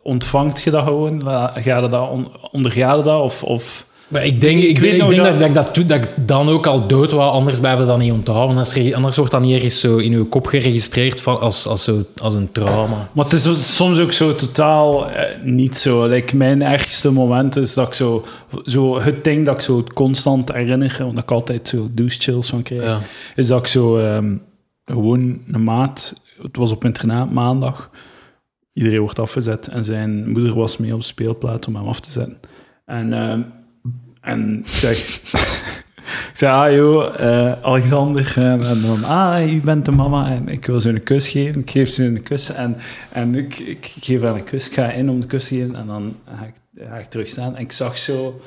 ontvangt je dat gewoon? Ga je dat on, onderga je dat? Of, of... Maar ik denk, ik, Ik weet denk dat, ik dat, dat ik dan ook al dood was, anders blijf je dat niet onthouden. Anders, wordt dat niet ergens zo in je kop geregistreerd van, als, als, zo, als een trauma. Maar het is soms ook zo totaal eh, niet zo. Like, mijn ergste moment is dat ik zo, zo... Het ding dat ik zo constant herinner, want ik altijd zo douche chills van krijg, Ja. is dat ik zo ehm, gewoon een maat... Het was op internaat, maandag. Iedereen wordt afgezet en zijn moeder was mee op de speelplaats om hem af te zetten. En, ehm, en ik zeg... Ik zei, ah joh, eh, Alexander. En, en dan, ah, u bent de mama. En ik wil ze een kus geven. Ik geef ze een kus. En, en ik, ik geef haar een kus. Ik ga in om de kus te geven. En dan ga ik, ga ik terug staan. En ik zag zo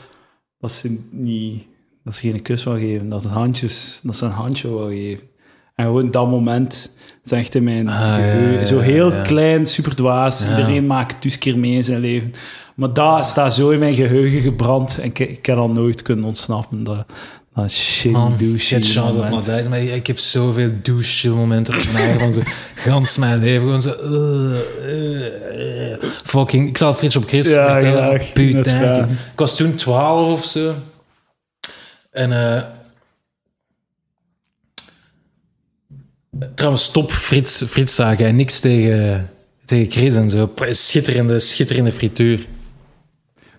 dat ze niet... Dat ze geen kus wou geven. Dat, het handjes, dat ze een handje wou geven. En gewoon dat moment echt in mijn Ah, ja, geheugen. ja, Zo heel klein, super dwaas. Iedereen maakt dus keer mee in zijn leven. Maar dat staat zo in mijn geheugen gebrand. En ik, ik heb al nooit kunnen ontsnappen. Dat, dat shit Man, douche. chance dat maar dat. Maar ik heb zoveel douche momenten van zo gans mijn leven. Gewoon zo... eh, eh, eh. Fucking... Ik zal Frits op Chris Ja, vertellen. Putain. Graag. Ik was toen 12 of zo. En... eh trouwens, stop Frits, Frits zagen. En niks tegen, tegen Chris en zo. Schitterende, schitterende frituur.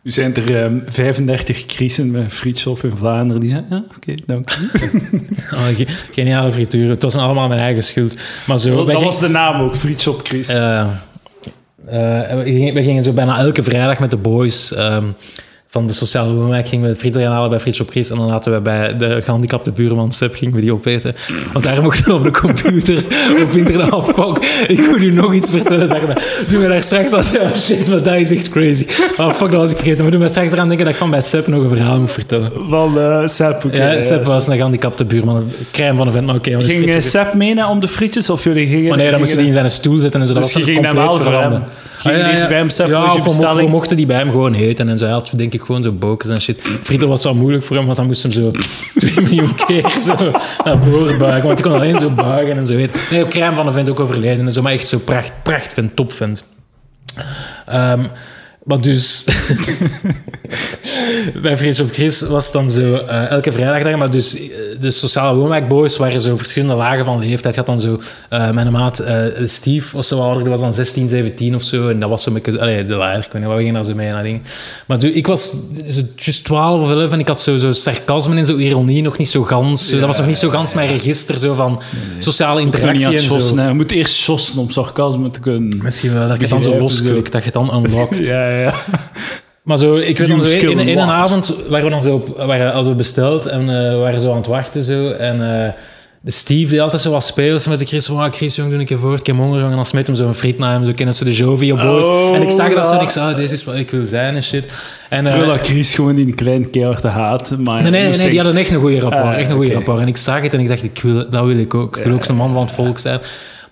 Nu zijn er ehm, 35 krisen met frietshop in Vlaanderen. Die zeggen, ja, oké, dank u. Oh, ge- geniale frituur. Het was allemaal mijn eigen schuld. Maar zo... wij dat was de naam ook, frietshop Chris. Eh, eh, we, gingen, we gingen zo bijna elke vrijdag met de boys ehm, van de sociale woonwijk gingen we frieten gaan halen bij Frits op Chris en dan laten we bij de gehandicapte buurman Seb gingen we die opeten. Want daar mochten we op de computer op internet afpakken. Ik moet u nog iets vertellen daarna. Toen we daar straks hadden, oh shit, maar dat is echt crazy. Oh fuck, dat was ik vergeten. Maar toen we straks eraan denken dat ik van bij Seb nog een verhaal moet vertellen. Van eh Sepp. Ja, Seb ja. was een gehandicapte buurman. Crème van een vent, maar oké. de Ging eh, Sepp mee om de frietjes? Of jullie gingen... maar nee, dan moest je die in zijn stoel zetten en zo. Dat Dus was je dan ging hem compleet halen Ging je deze bij hem Ja, we mochten, die bij hem gewoon eten. En zo. Hij had denk ik gewoon zo bokens en shit. Frieten was wel moeilijk voor hem, want dan moest hem zo twee miljoen keer zo naar voren buigen. Want hij kon alleen zo buigen en zo eten. Nee, op crème van de vent ook overleden en zo. Maar echt zo pracht, pracht vent, top vent. Ehm, maar dus... bij Vrees op Chris was het dan zo eh, elke vrijdag daar. Maar dus eh, de sociale woonwijkboys waren zo verschillende lagen van leeftijd. Had dan zo... eh, mijn maat Steve was zo ouder. Die was dan 16, 17 of zo. En dat was zo met... Allee, de leider. Ik weet niet, we gingen daar zo mee naar dingen. Maar dus, ik was zo just 12 of 11 en ik had zo, zo sarcasme en zo ironie nog niet zo gans. Dat was nog niet zo gans mijn register zo van sociale interactie en zo. Je moet eerst shossen om sarcasme te kunnen. Misschien wel, dat je het dan zo losklikt, dat je het dan unlockt. Ja, ja. Maar zo, ik weet nog, zo, in, in een avond waren we dan zo op, waren, hadden we besteld en we waren zo aan het wachten zo. En de Steve die altijd zo wat speelt met de Chris van, ah, Chris, jong, doe ik voor, ik heb honger, en dan smijt hem zo'n friet naar hem, zo kennen ze de Jovi boos. Oh, en ik zag dat zo en ik zei, ah, deze is wat ik wil zijn en shit. En, eh, Terwijl dat Chris gewoon die een klein keihard te haat. Maar Nee, nee, nee, moest die hadden echt een goede rapport. Ah, echt een goede rapport. En ik zag het en ik dacht, ik wil, dat wil ik ook. Ik wil ook zo'n man van het volk zijn.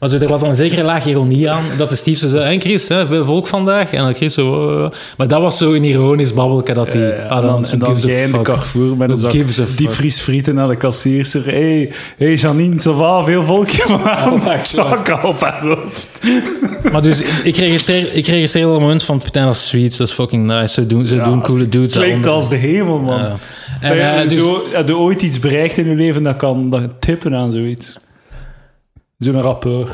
Maar zo, er was dan een zekere laag ironie aan. Dat de Steve zo zei, en Chris, hè, veel volk vandaag. En dan Chris zo... oh, oh. Maar dat was zo een ironisch babbelke dat hij... Ja. ah, dan, zo en dan jij in de fuck. Carrefour met een zak die fuck? frieten naar de kassierster. Hé, hey, hey Janine, ça va? Veel volkje. Oh, wacht, Zak op haar hoofd. Maar dus, ik registreer, ik registreer op het moment van als sweets. Dat is fucking nice. Ze doen, ze doen coole dudes. Klinkt als de hemel, man. Ja. Dat En, eh, dus- zo, heb je ooit iets bereikt in je leven dat kan dat tippen aan zoiets? Zo'n rappeur.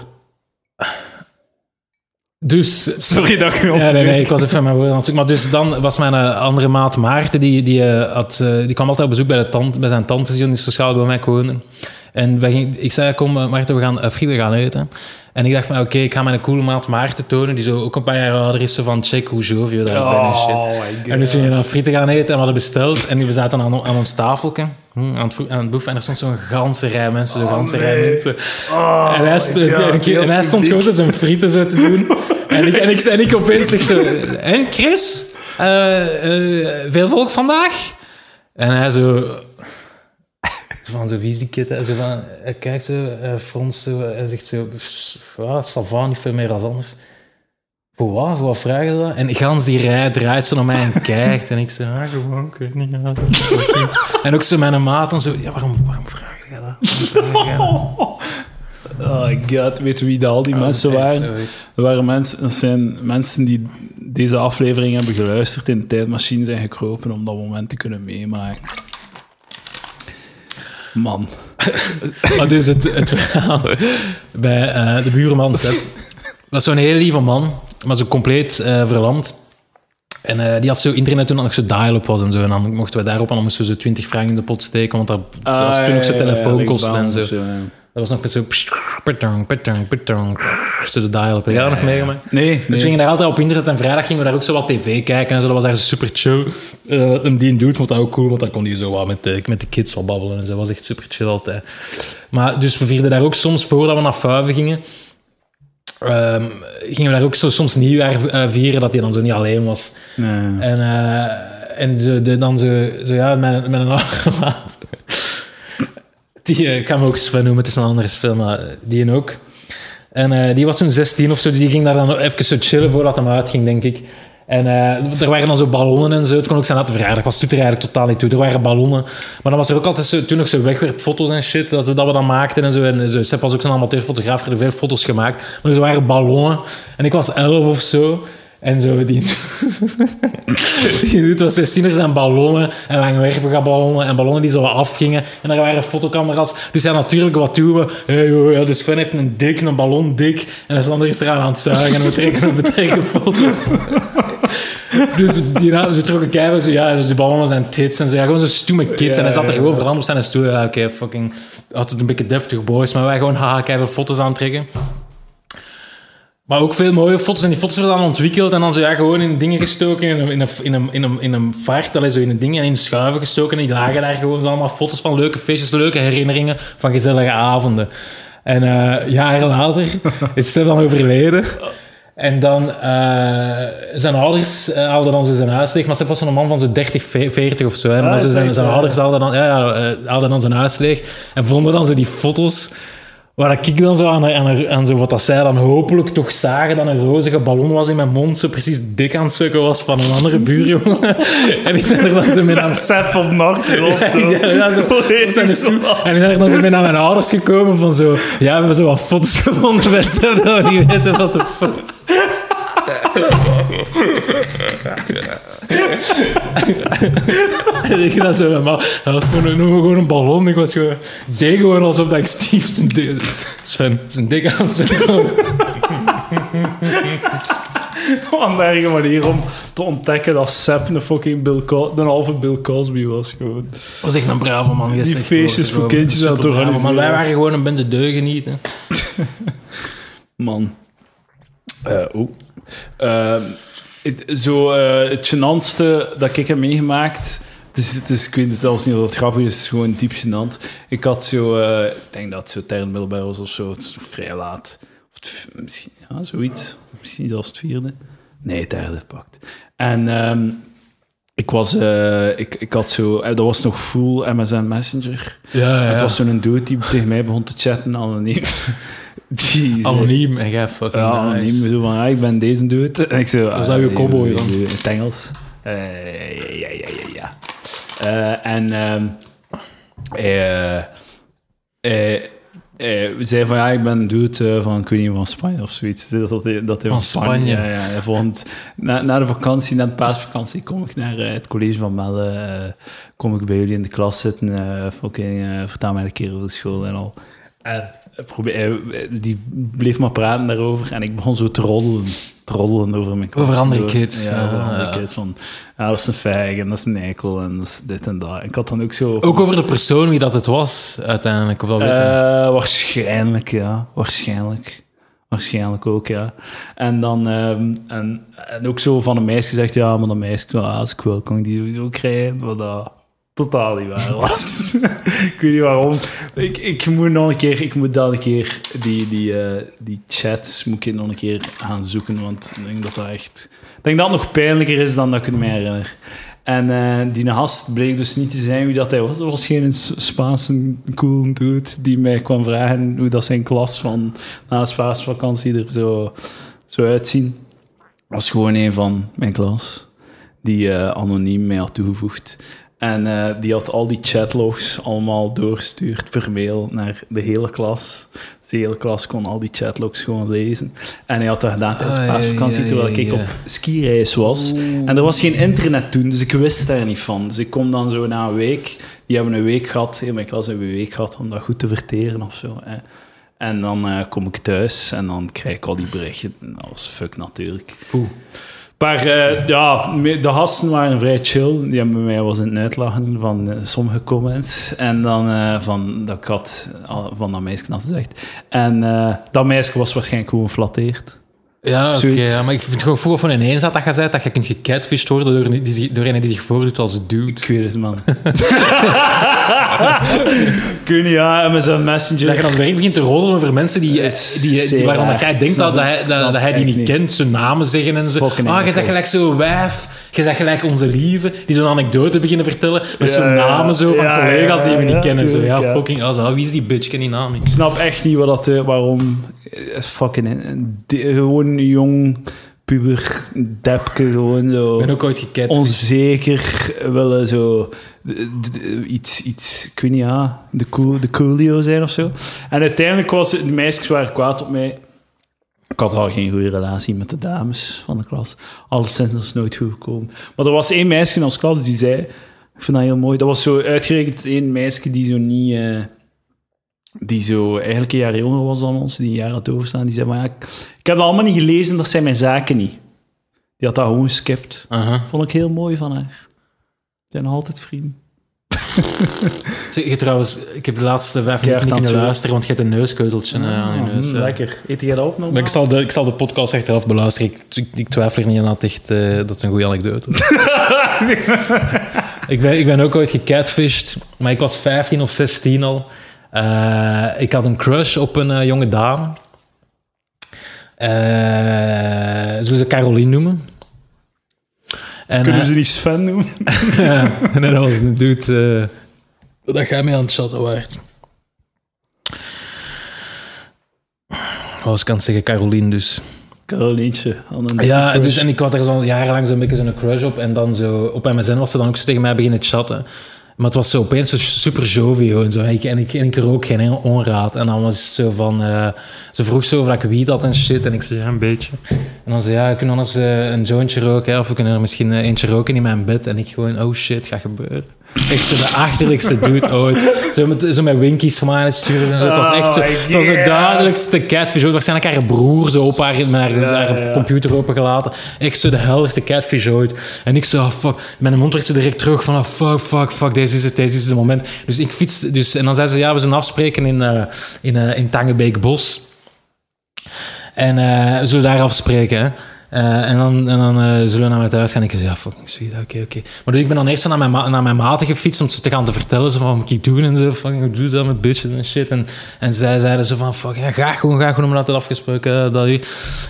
dus Sorry dat je Ja, nee, nee, ik was even mijn woorden aan het zoeken. Maar dus dan was mijn eh, andere maat Maarten, die, die, eh, had, eh, die kwam altijd op bezoek bij, de tante, bij zijn tante, die sociaal bij mij wonen. En wij ik zei, kom eh, Maarten, we gaan uh, frieten gaan eten. En ik dacht van, oké, ik ga mijn coole maat Maarten tonen, die zo ook een paar jaar ouder is, zo van, check hoe Jovio daar ben en shit. Oh. En dus we gingen dan frieten gaan eten en we hadden besteld. En we zaten aan, aan ons tafeltje, hm, aan het, aan het boeven. En er stond zo'n ganse rij mensen, zo'n ganse rij mensen. Oh en hij, my st- God, en hij stond gewoon zijn frieten zo te doen. en, ik, en, ik, en ik opeens zeg zo... En Chris? Eh, eh, veel volk vandaag? En hij zo... Van zo, wie is die kid? hè? Zo van, hij kijkt zo, hij fronst zo en zegt zo... Ja, va, niet veel meer dan anders. Voor wat? Voor wat vragen ze dat? En gans die rij draait zo naar mij en kijkt. En ik zeg, ah, gewoon, ik weet niet. ja, en ook zo mijn maat dan zo... Ja, waarom, waarom vraag je dat? Oh god, weet wie dat al die mensen waren? Dat, waren mensen, dat zijn mensen die deze aflevering hebben geluisterd in de tijdmachine zijn gekropen om dat moment te kunnen meemaken. Man. Maar dus het, het verhaal bij eh, de buurman, Sepp, was zo'n heel lieve man, maar zo compleet eh, verlamd. En eh, die had zo internet toen dat nog zo dial-up was en zo. En dan mochten we daarop en dan moesten we zo 20 frank in de pot steken, want dat Ah, was toen nog zo telefoonkosten en zo. Dat was nog met zo... Petang, petang, petang. Zo de dial-up. Heb jij dat nog meegemaakt? Nee, Dus we gingen daar altijd op internet en vrijdag gingen we daar ook zo wat tv kijken en zo. Dat was daar super chill. Eh, en die dude vond dat ook cool, want dan kon hij zo wat met de, met de kids wat babbelen en zo. Dat was echt super chill altijd. Maar dus we vierden daar ook soms, voordat we naar Fuiven gingen, ehm, gingen we daar ook zo soms nieuwjaar eh, vieren, dat hij dan zo niet alleen was. Nee. En, eh, en zo, de, dan zo, zo ja, met, met een andere maat. Die, eh, ik ga hem ook Sven noemen, het is een andere film, maar die ook. En eh, die was toen 16 of zo, dus die ging daar dan even zo chillen voordat hem uitging, denk ik. En eh, er waren dan zo ballonnen en zo. Het kon ook zijn dat de verjaardag was. Doet er eigenlijk totaal niet toe. Er waren ballonnen. Maar dan was er ook altijd zo, toen nog zo wegwerpfoto's en shit. Dat we, dat we dan maakten en zo. En zo, was ook zo'n amateurfotograaf. Er veel foto's gemaakt. Maar er waren ballonnen. En ik was 11 of zo. En zo, die... die doet was 16 er zijn ballonnen. En langwerpige ballonnen. En ballonnen die zo wat afgingen. En daar waren fotocamera's. Dus ja, natuurlijk, wat doen we? Hey, ja, dus Sven heeft een dik, een ballon dik. En de ander is eraan aan het zuigen. En we trekken, we trekken foto's. Dus die, nou, ze trokken keihard zo, ja, dus die ballonnen zijn tits en zo. Ja, gewoon zo stoeme kids. en hij zat er gewoon veranderd op zijn stoel. Ja, oké, fucking... Altijd een beetje deftig boys. Maar wij gewoon, haha, keihard foto's aantrekken. Maar ook veel mooie foto's. En die foto's werden dan ontwikkeld en dan zo ja, gewoon in dingen gestoken. In een, in een, in een, in een, in een vaart, allee, zo in een ding en in schuiven gestoken. En die lagen daar gewoon allemaal foto's van leuke feestjes, leuke herinneringen van gezellige avonden. En eh jaren later is Stef dan overleden. En dan eh, zijn ouders eh, haalden dan zo zijn huis leeg. Maar Stef was zo'n man van zo'n 30, 40 of zo. Hè. Maar Ah, zo zijn, zijn ouders haalden dan, ja, ja, haalden dan zijn huis leeg. En vonden dan zo die foto's Waar ik dan zo aan, aan, aan zo wat dat zij dan hopelijk toch zagen dat een rozige ballon was in mijn mond, zo precies dik aan het sukken was van een andere buurjongen. en ik ben er dan zo mee aan Sep op de achtergrond. zo. ja, ja, zo op zijn stoel. En ik ben er dan zo mee naar mijn ouders gekomen van zo... Ja, we hebben zo wat foto's gevonden we niet weten wat de fuck... ik dan zo, maar dat was gewoon, een- gewoon een ballon. Ik was gewoon, deed gewoon alsof dat ik Steve zijn dik, Sven, zijn dik aan sukken was. Een manier om te ontdekken dat Sep een fucking Bill Co- een halve Bill Cosby was. Gewoon. was echt een brave man. Die feestjes voor kindjes aan het organiseren Maar wij waren gewoon een bende deugenieten. Man. Eh oeh. Eh, het, zo, eh, het gênantste dat ik heb meegemaakt... Het is, het is, ik weet het zelfs niet of het grappig is, het is gewoon diep gênant. Ik had zo, eh, ik denk dat het zo derde middelbaar was of zo, het is vrij laat. Of het misschien, ja, zoiets. Misschien zelfs het vierde. Nee, het derde pakt. En ehm, ik was, eh, ik, ik had zo, dat was nog full MSN Messenger. Ja, Het was zo'n dude die tegen mij begon te chatten, anoniem. Die zei- Anoniem en jij fucking ja, nice. anoniem. Zo van, ah, ik ben deze dude. En ik zo... Was dat uw cowboy dan? In het Engels. Eh, ja, ja, ja, ja. Eh, en... ehm eh, eh, we zei van, ja, ik ben dude van, ik weet niet, van Spanje of zoiets. Dat hij, dat hij Van Spanje? Ja, ja. Hij vond, na, na de vakantie, na de paasvakantie, kom ik naar het college van Melle. eh, kom ik bij jullie in de klas zitten. fucking, vertel mij een keer over de school en al. En die bleef maar praten daarover. En ik begon zo te roddelen. Te roddelen over mijn klas. Over andere kids, Ja, over andere kids. Van, dat is een fag en dat is een eikel en dat is dit en dat. En ik had dan ook zo... Ook over de persoon wie dat het was, uiteindelijk. Of dat weet je. Eh, waarschijnlijk, ja. Waarschijnlijk. Waarschijnlijk ook, ja. En dan... ehm, en, en ook zo van een meisje gezegd, ja, maar dat meisje, als ik wil, kan ik die sowieso krijgen. Wat dat totaal niet waar was. ik weet niet waarom. Ik, ik moet nog een keer... Ik moet dan een keer... Die, die, eh, die chats moet ik nog een keer gaan zoeken, want ik denk dat dat echt... Ik denk dat nog pijnlijker is dan dat ik het me herinner. En eh, die gast bleek dus niet te zijn wie dat hij was. Dat was geen Spaanse cool dude die mij kwam vragen hoe dat zijn klas van na de Spaanse er zo, zo uitzien. was gewoon een van mijn klas die eh, anoniem mij had toegevoegd. En eh, die had al die chatlogs allemaal doorgestuurd per mail naar de hele klas. Dus de hele klas kon al die chatlogs gewoon lezen. En hij had dat gedaan tijdens Ah, ja, paasvakantie, ja, terwijl ik op skireis was. En er was geen internet toen, dus ik wist daar niet van. Dus ik kom dan zo na een week... Die hebben een week gehad, heel mijn klas hebben een week gehad om dat goed te verteren of zo. Hè. En dan eh, kom ik thuis en dan krijg ik al die berichten. En Dat was fuck natuurlijk. Foe. Maar eh, ja, de gasten waren vrij chill. Die hebben mij was in het uitlachen van eh, sommige comments. En dan eh, van dat al- van dat meisje had gezegd. En dat meisje was waarschijnlijk gewoon geflatteerd. Ja, oké. Maar ik vind het gewoon vroeger van ineens dat dat je zei, dat je kunt gecatfished worden door, een- die, zich- door een die zich voordoet als dude. Ik weet het, man. Kun je ja, met zo'n messenger. Dat je als werk begint te roddelen over mensen die, is die, die, waarvan raar. jij denkt dat, het. hij, dat, dat hij die niet kent, zijn namen zeggen en zo. Fucking Ah, je zegt gelijk zo wijf, je zegt gelijk onze lieve, die zo'n anekdote beginnen vertellen met Ja, zo'n ja. namen zo van Ja, collega's die we niet ja, kennen. Zo. Ja, tuurlijk, ja. fucking, also, wie is die bitch? Ik ken die naam niet. Ik snap echt niet wat dat, eh, waarom eh, fucking de- gewoon jong puber depke gewoon zo Ik ben ook ooit gecatfished. onzeker willen zo d- d- iets, iets, ik weet niet, ja, de, cool, de coolio zijn of zo. En uiteindelijk was het, de meisjes waren kwaad op mij. Ik had al geen goede relatie met de dames van de klas. Alleszins is nooit goed gekomen. Maar er was één meisje in onze klas die zei, ik vind dat heel mooi, dat was zo uitgerekend één meisje die zo niet... eh, die zo eigenlijk een jaar jonger was dan ons, die een jaar had overstaan, die zei van ja, ik heb dat allemaal niet gelezen, dat zijn mijn zaken niet. Die had dat gewoon geskipt. Aha. Vond ik heel mooi van haar. We zijn nog altijd vrienden. Zeg, je trouwens, ik heb de laatste vijf minuten niet kunnen luisteren, want je hebt een neuskeuteltje eh, aan je Ah, neus. hm, eh. lekker. Eet jij dat op nog? Maar ik zal, de, ik zal de podcast achteraf beluisteren. Ik, ik, ik twijfel er niet aan dat, echt, eh, dat is een goede anekdote. ik, ben, ik ben ook ooit gecatfished, maar ik was 15 of 16 al. Eh, ik had een crush op een jonge dame. Eh zullen ze Caroline noemen? En, Kunnen we eh, ze niet Sven noemen? ja, en dat was een dude eh, dat jij mee aan het chatten waard. Wat was ik aan het zeggen? Caroline dus. Carolientje. Ja, dus, en ik had er zo al jarenlang zo'n beetje zo'n crush op. En dan zo, op MSN was ze dan ook zo tegen mij beginnen chatten. Maar het was zo opeens zo super jovio en zo. En ik, en ik, en ik rook geen onraad. En dan was zo van... eh, ze vroeg zo of wiet had en shit. En ik zei, ja, een beetje. En dan zei ja, we kunnen anders eh, een jointje roken. Hè, of we kunnen er misschien eh, eentje roken in mijn bed. En ik gewoon, oh shit, gaat gebeuren. Echt zo de achterlijkste dude ooit. Zo met, zo met winkies van mij aan het sturen. En zo. Het was echt zo... Oh Het was de duidelijkste catfish ooit. Waarschijnlijk haar broer zo op haar, met haar, Ja, haar ja. computer opengelaten. Echt zo de helderste catfish ooit. En ik zo, oh, fuck. Mijn mond werd zo direct terug van, oh, fuck, fuck, fuck. Deze is het, deze is het moment. Dus ik fiets... Dus, en dan zei ze, ja, we zullen afspreken in, eh in, eh in Tangebeek Bos. En eh, we zullen daar afspreken, hè. Eh, en dan, en dan eh, zullen we naar mijn thuis gaan. En ik zei, ja, fucking sweet, oké, oké. Maar dus ik ben dan eerst naar mijn, ma- naar mijn maten gefietst om ze te gaan te vertellen zo van, wat moet ik doen en zo. Fucking, ik doe dat met bitches en shit. En, en zij zeiden zo van, fuck, ja, ga gewoon, ga gewoon, omdat het afgesproken eh, dat.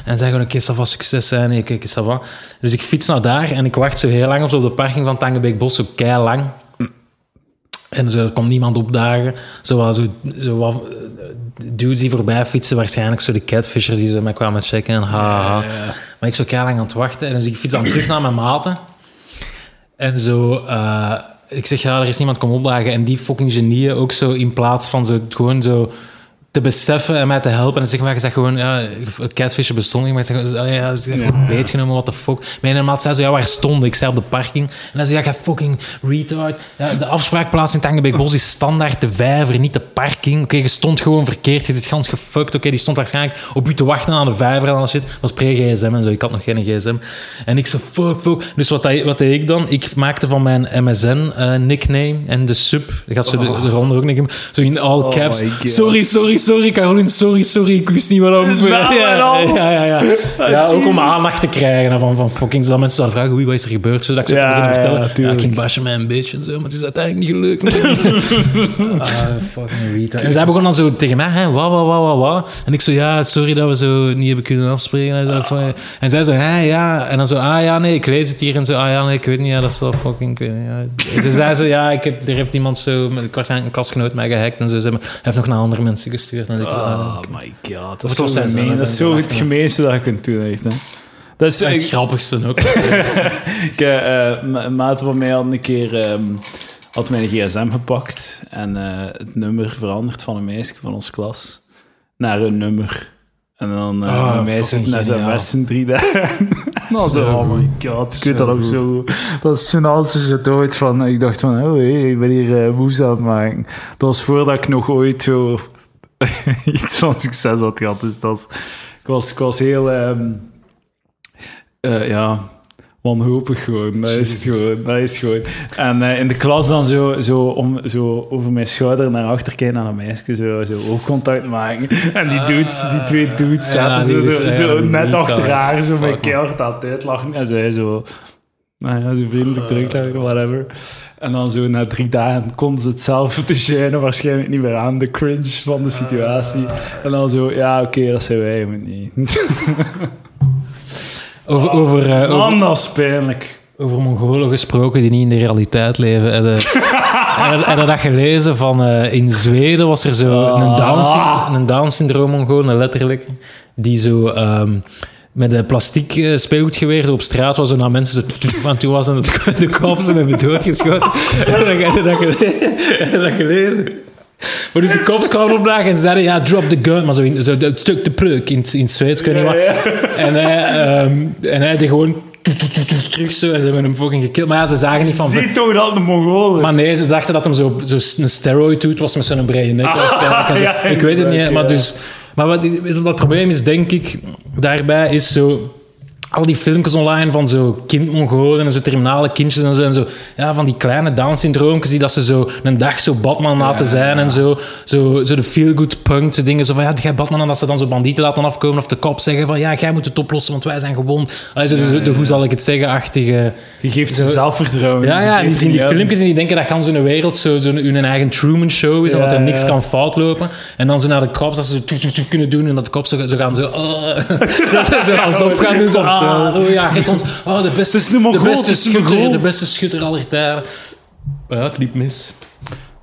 En zij gewoon, oké, va, succes zijn. Kijk, ça va. Dus ik fiets naar daar en ik wacht zo heel lang op, zo op de parking van Tangebeek Bos, zo kei lang. En zo, er komt niemand opdagen. Zo, wat- zo, zo wat dudes die voorbij fietsen, waarschijnlijk zo de catfishers die zo mij kwamen checken. En ha, ha, ha. Maar ik zo keihard lang aan het wachten. En dus ik fiets dan terug naar mijn maten. En zo... eh, ik zeg, ja, er is niemand kom opdagen. En die fucking genieën ook zo in plaats van zo gewoon zo te beseffen en mij te helpen. En zeg maar, je zegt gewoon, ja, het catfishen bestond niet. Maar ik zeg, ja, ja, ze gewoon beetgenomen, what the fuck. Mijn maat zei zo, ja, waar stond ik? Ik zei op de parking. En hij zei, ja, ga fucking retard. Ja, de afspraakplaats in Tangenbeek Bos is standaard de vijver, niet de parking. Oké, je stond gewoon verkeerd. Je hebt het gans gefuckt. Oké, die stond waarschijnlijk op u te wachten aan de vijver en al shit. Dat was pre-gsm en zo. Ik had nog geen gsm. En ik zo, fuck, fuck. Dus wat, deed- wat deed ik dan? Ik maakte van mijn MSN-nickname en de sub, dat gaat zo de, eronder ook nickname, zo in all caps. my God. sorry, sorry, sorry, Caroline, sorry, sorry. Ik wist niet wat om... Nou, ja, en al. ja, ja, ja. Ja, ook om aandacht te krijgen. Van, van fucking, zodat mensen zouden vragen, oei, wat is er gebeurd? Zodat ik zo Ja, begin te ja, vertellen. Ja, ik ging bashen met een beetje en zo, maar het is uiteindelijk niet gelukt. ah, fucking retard. En zij begon dan zo tegen mij, hè, wat, wat, wat. En ik zo, ja, sorry dat we zo niet hebben kunnen afspreken. En, zo, van- en zij zo, hè, ja. En dan zo, ah ja, nee, ik lees het hier. En zo, ah ja, nee, ik weet niet, ja, dat is wel fucking... Ik weet niet, ze zei zo, ja, ik heb, er heeft iemand zo, met- waarschijnlijk een klasgenoot mij gehackt. En zo, ze hebben- hij heeft nog naar andere mensen gestuurd. En ik zo, ah, Oh my god. Dat is was zo gemeen. Dat is zo het gemeenste dat je kunt doen, echt. Hè. Dat is, het ik, grappigste ook. ik, eh, eh, een maat van mij had een keer ehm, had mijn gsm gepakt en eh, het nummer veranderd van een meisje van onze klas naar een nummer. En dan eh Ah, mij zit fucking naar zijn westen drie dagen. zo, Zo oh my god, ik weet dat ook zo goed. Dat is het ooit van. Ik dacht van, oh hey, ik ben hier eh moves aan het maken. Dat was voordat ik nog ooit zo iets van succes had gehad. Dus dat was, ik, was, ik was heel, eh, ja, wanhopig gewoon. Dat is het gewoon. Dat is gewoon. En eh, in de klas dan zo, zo, om, zo over mijn schouder naar achter kijken naar een meisje, zo, zo oogcontact maken. En die dudes, die twee dudes ja, zaten zo, is- zo ja, net achter haar, zo met keihard aan het uitlachen. En zij zo... Nou ja, zo vriendelijk terugleggen, whatever. En dan zo na drie dagen konden ze het zelf te shinen, waarschijnlijk niet meer aan, de cringe van de situatie. En dan zo, ja, oké, dat zijn wij, maar niet. Over, over, eh, over, is pijnlijk. over Mongolen gesproken die niet in de realiteit leven. Je- heb je dat gelezen? Van, eh, in Zweden was er zo een Down, syn- een Down syndroom Mongool, letterlijk, die zo ehm, met een plastic eh, speelgoedgeweer op straat was, zo naar mensen zo toet, toet, van toe was en het, de kop ze hebben doodgeschoten. Heb je dat, dat, gele- heb je dat gelezen? Maar dus de cops kwamen opdagen en ze zeiden, ja, drop the gun. Maar zo, in, zo stuk de pluk in, het- in het Zweeds, weet niet wat. En hij, ehm, en hij deed gewoon terug zo en ze hebben hem fucking gekild. Maar ja, ze zagen niet van... Zie toch dat de Mongool is. Maar nee, ze dachten dat hem zo, zo een steroid doet was met zo'n brede nek. En ja, ik weet het niet, maar ja. dus... Maar wat, wat het probleem is, denk ik, daarbij is zo... Al die filmpjes online van zo kind-Mongolen en zo terminale kindjes en zo. En zo ja, van die kleine Down-syndroomjes die dat ze zo een dag zo Batman laten zijn en zo. Zo, zo de feel-good punk, zo dingen zo van ja, jij Batman en dat ze dan zo bandieten laten afkomen of de kop zeggen van ja, jij moet het oplossen, want wij zijn gewoon... Allee, zo de, de- hoe zal ik het zeggen, achtige... Je geeft ze zelfvertrouwen. Ja, Ze ja, die zien die filmpjes en die denken dat gaan zo'n wereld zo, zo hun eigen Truman Show is en dat er niks kan fout lopen. En dan zo naar de cops, dat ze zo kunnen doen en dat de cops zo, zo gaan zo... oh. dat ze zo alsof gaan doen. Zo, ah, oh ja, geeft ons... Oh, de beste, is de beste schutter, Mongool. de beste schutter aller tijden. Ja, het liep mis.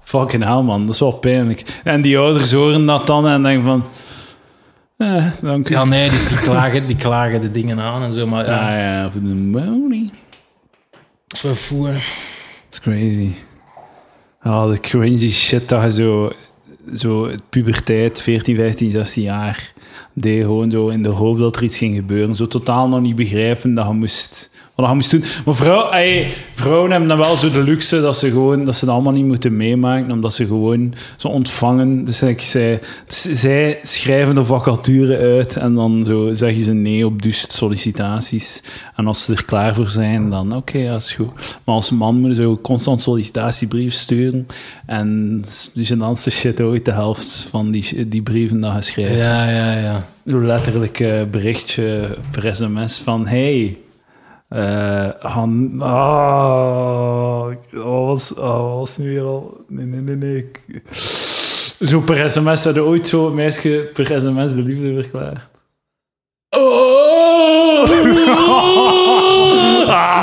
Fucking hell, man. Dat is wel pijnlijk. En die ouders horen dat dan en denken van... Eh, dank u. Ja, nee, dus die klagen, die klagen de dingen aan en zo, maar ja, Ja, ja, voor de money. zo voer. That's crazy. Oh, de cringy shit dat je zo... Zo puberteit, 14, 15, 16 jaar... deed gewoon zo in de hoop dat er iets ging gebeuren. Zo totaal nog niet begrijpen dat je moest wat je moest doen. Maar vrouw, vrouwen hebben dan wel zo de luxe dat ze gewoon, dat ze allemaal niet moeten meemaken, omdat ze gewoon zo ontvangen. Dus ik zei, zij schrijven de vacature uit en dan zo zeggen ze nee op dus sollicitaties. En als ze er klaar voor zijn, dan oké, ja, is goed. Maar als man moet je zo constant sollicitatiebrief sturen en dus je dan shit ooit de helft van die, die brieven dat je schrijft. Ja, ja, ja. Letterlijk eh, berichtje per sms van hey, eh Han, ah, was, ah, was nu weer al? Nee, nee, nee, nee. Zo per sms hadden ooit zo een meisje per sms de liefde verklaard.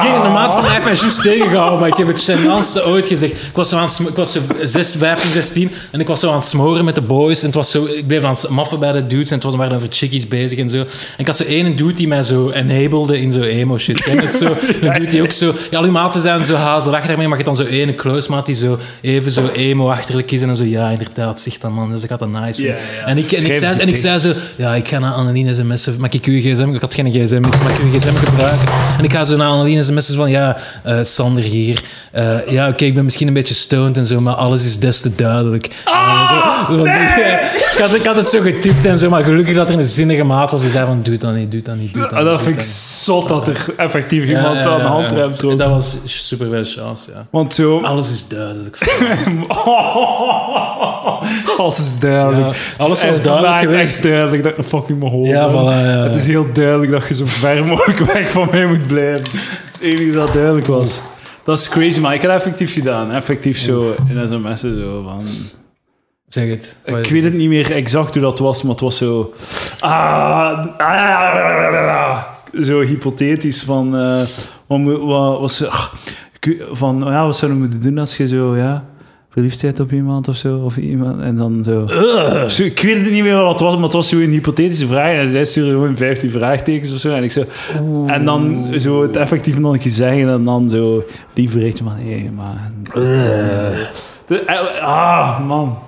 Geen, een maat van mij heeft mij juist tegengehouden, maar ik heb het gênantste ooit gezegd. Ik was zo aan ik was zo 6, 15, 16 en ik was zo aan het smoren met de boys. En het was zo, ik bleef aan het maffen bij de dudes en het was maar over chickies bezig en zo. En ik had zo één dude die mij zo enablede in zo emo shit. Ken het zo? Een dude die ook zo... Ja, al die maten zijn zo hazelachtig daarmee, maar je dan zo ene close maat die zo even zo emo-achterlijk is en dan zo, ja, inderdaad, zeg dan man. Dus ik had dat nice. En, ik, en, ik zei, en ik zei zo, ja, ik ga naar Annelien sms'en. Mag ik uw gsm? Ik had geen gsm, mag ik uw gsm gebruiken? En ik ga zo naar Annelien sms'en van, ja, eh, Sander hier. Eh, ja, oké, ik ben misschien een beetje stoned en zo, maar alles is des te duidelijk. En zo, ik, had, ik had het zo getypt en zo, maar gelukkig dat er een zinnige maat was die zei van, doe dat niet, doe dat niet, doe dat En niet. dat doe vind ik zot dat er effectief iemand aan de ja. trok. En dat was super veel chance, ja. Want zo... Alles is duidelijk. Alles is duidelijk. Ja, alles En was duidelijk vandaag is echt duidelijk dat ik een fucking Ja, voilà, ja, Het is heel duidelijk dat je zo ver mogelijk weg van mij moet blijven. Het enige dat duidelijk was. Dat is crazy, maar ik heb effectief gedaan. Effectief zo in sms'en zo van... Zeg het. Ik weet het niet meer exact hoe dat was, maar het was zo... Ah, ah, zo hypothetisch van... eh, wat, wat was... van, ja, wat zou je moeten doen als je zo... Ja, verliefd bent op iemand of zo? Of iemand, en dan zo... Zo, ik weet het niet meer wat het was, maar het was zo een hypothetische vraag. En zij stuurde gewoon 15 vraagtekens of zo. En ik zo... En dan zo het effectief nog een keer zeggen en dan zo die berichtje van... Hé, man... De- eh, ah, man.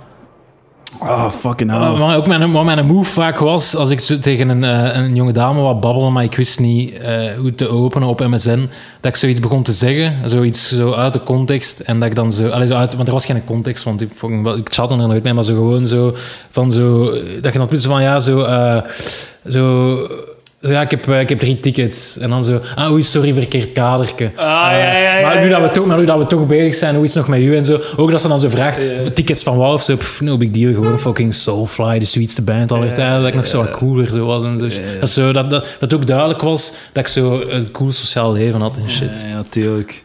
Ah, fucking hell. Maar, ook mijn, wat mijn move vaak was, als ik tegen een, eh, een jonge dame wat babbelde, maar ik wist niet eh, hoe te openen op MSN, dat ik zoiets begon te zeggen, zoiets zo uit de context, en dat ik dan zo... Allee, zo uit, want er was geen context, want ik, fucking ik chatte er nooit mee, maar zo gewoon zo van zo... Dat je dan plots van, ja, zo... eh, zo zo, ja, ik heb, eh, ik heb drie tickets. En dan zo, ah, oei, sorry, verkeerd kadertje. Ah, ja, ja, ja, maar, nu dat we toch, maar nu dat we toch bezig zijn, hoe is het nog met u en zo. Ook dat ze dan zo vraagt, tickets van wow of zo, pff, no big deal, gewoon fucking Soulfly, de sweetste band aller tijden. Dat ik nog zo wat cooler zo was en zo. Dat, zo, dat, dat, dat ook duidelijk was dat ik zo een cool sociaal leven had en shit. Ja, natuurlijk.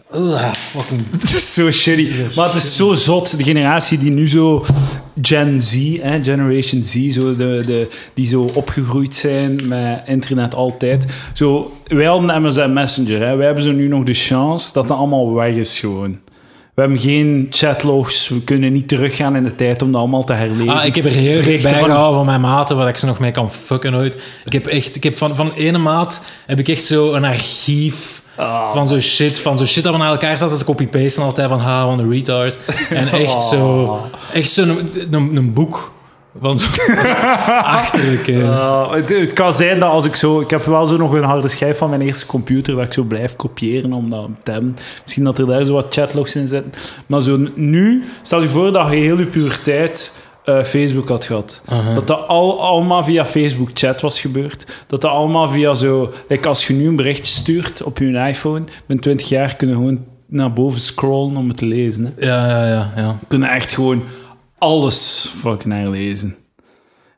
Fucking... Het is zo shitty. Maar het is zo zot. De generatie die nu zo Gen Z, hè, Generation Z, zo de, die zo opgegroeid zijn met internet altijd. Zo, wij hadden MSN Messenger. Hè. Wij hebben zo nu nog de chance dat dat allemaal weg is gewoon. We hebben geen chatlogs. We kunnen niet teruggaan in de tijd om dat allemaal te herlezen. Ah, ik heb er heel veel van- bijgehouden van mijn maten, waar ik ze nog mee kan fucken ooit. Ik heb echt, ik heb van, van ene maat heb ik echt zo een archief Ah. van zo shit, van zo shit dat we naar elkaar zaten te copy-pasten altijd van ha, van een retard. En echt zo, echt zo een, een, een boek van zo achterlijke. Uh, het, het kan zijn dat als ik zo... Ik heb wel zo nog een harde schijf van mijn eerste computer waar ik zo blijf kopiëren om dat te hebben. Misschien dat er daar zo wat chatlogs in zitten. Maar zo nu... Stel je voor dat je heel je puberteit eh, Facebook had gehad. Dat dat al, allemaal via Facebook chat was gebeurd. Dat dat allemaal via zo... Like als je nu een bericht stuurt op je iPhone, met 20 jaar kunnen gewoon naar boven scrollen om het te lezen. Hè. Ja, ja, ja. ja. kunnen echt gewoon alles fucking herlezen.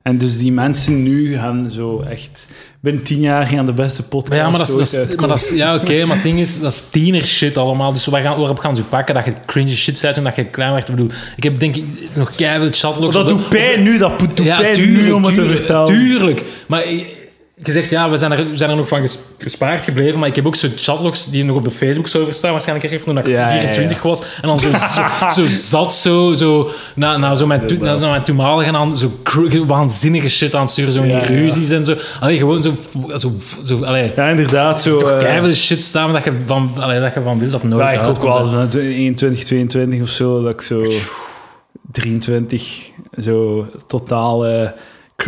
En dus die mensen nu gaan zo echt... Binnen tien jaar gaan de beste podcast ja, maar dat is, dat is, maar dat is, ja, oké, maar het ding is, dat is tiener shit allemaal. Dus waar gaan, waarop gaan ze pakken dat je cringe shit zei toen dat je klein werd? Ik bedoel, ik heb denk ik nog keihard chatlogs. dat doet pijn nu, dat doet Ja, pijn tuurlijk, nu om het te vertellen. Tuurlijk. Maar je zegt, ja, we zijn er, we zijn er nog van ges- gespaard gebleven. Maar ik heb ook zo chatlogs die nog op de Facebook-server staan. Waarschijnlijk van toen ik Ja, ja, ja. 24 was. En dan zo, zo, zo zat, zo, zo, na, na zo mijn, to, na, na mijn toenmalige aan zo waanzinnige shit aan het sturen. Zo ruzies en zo. Allee, gewoon zo... zo, zo allee, Ja, inderdaad. Zo, keiveel shit staan dat je van, allee, dat je van wil dat nooit ja, ik ook wel. hè. zo 21, 22 of zo, dat ik zo... 23, zo totaal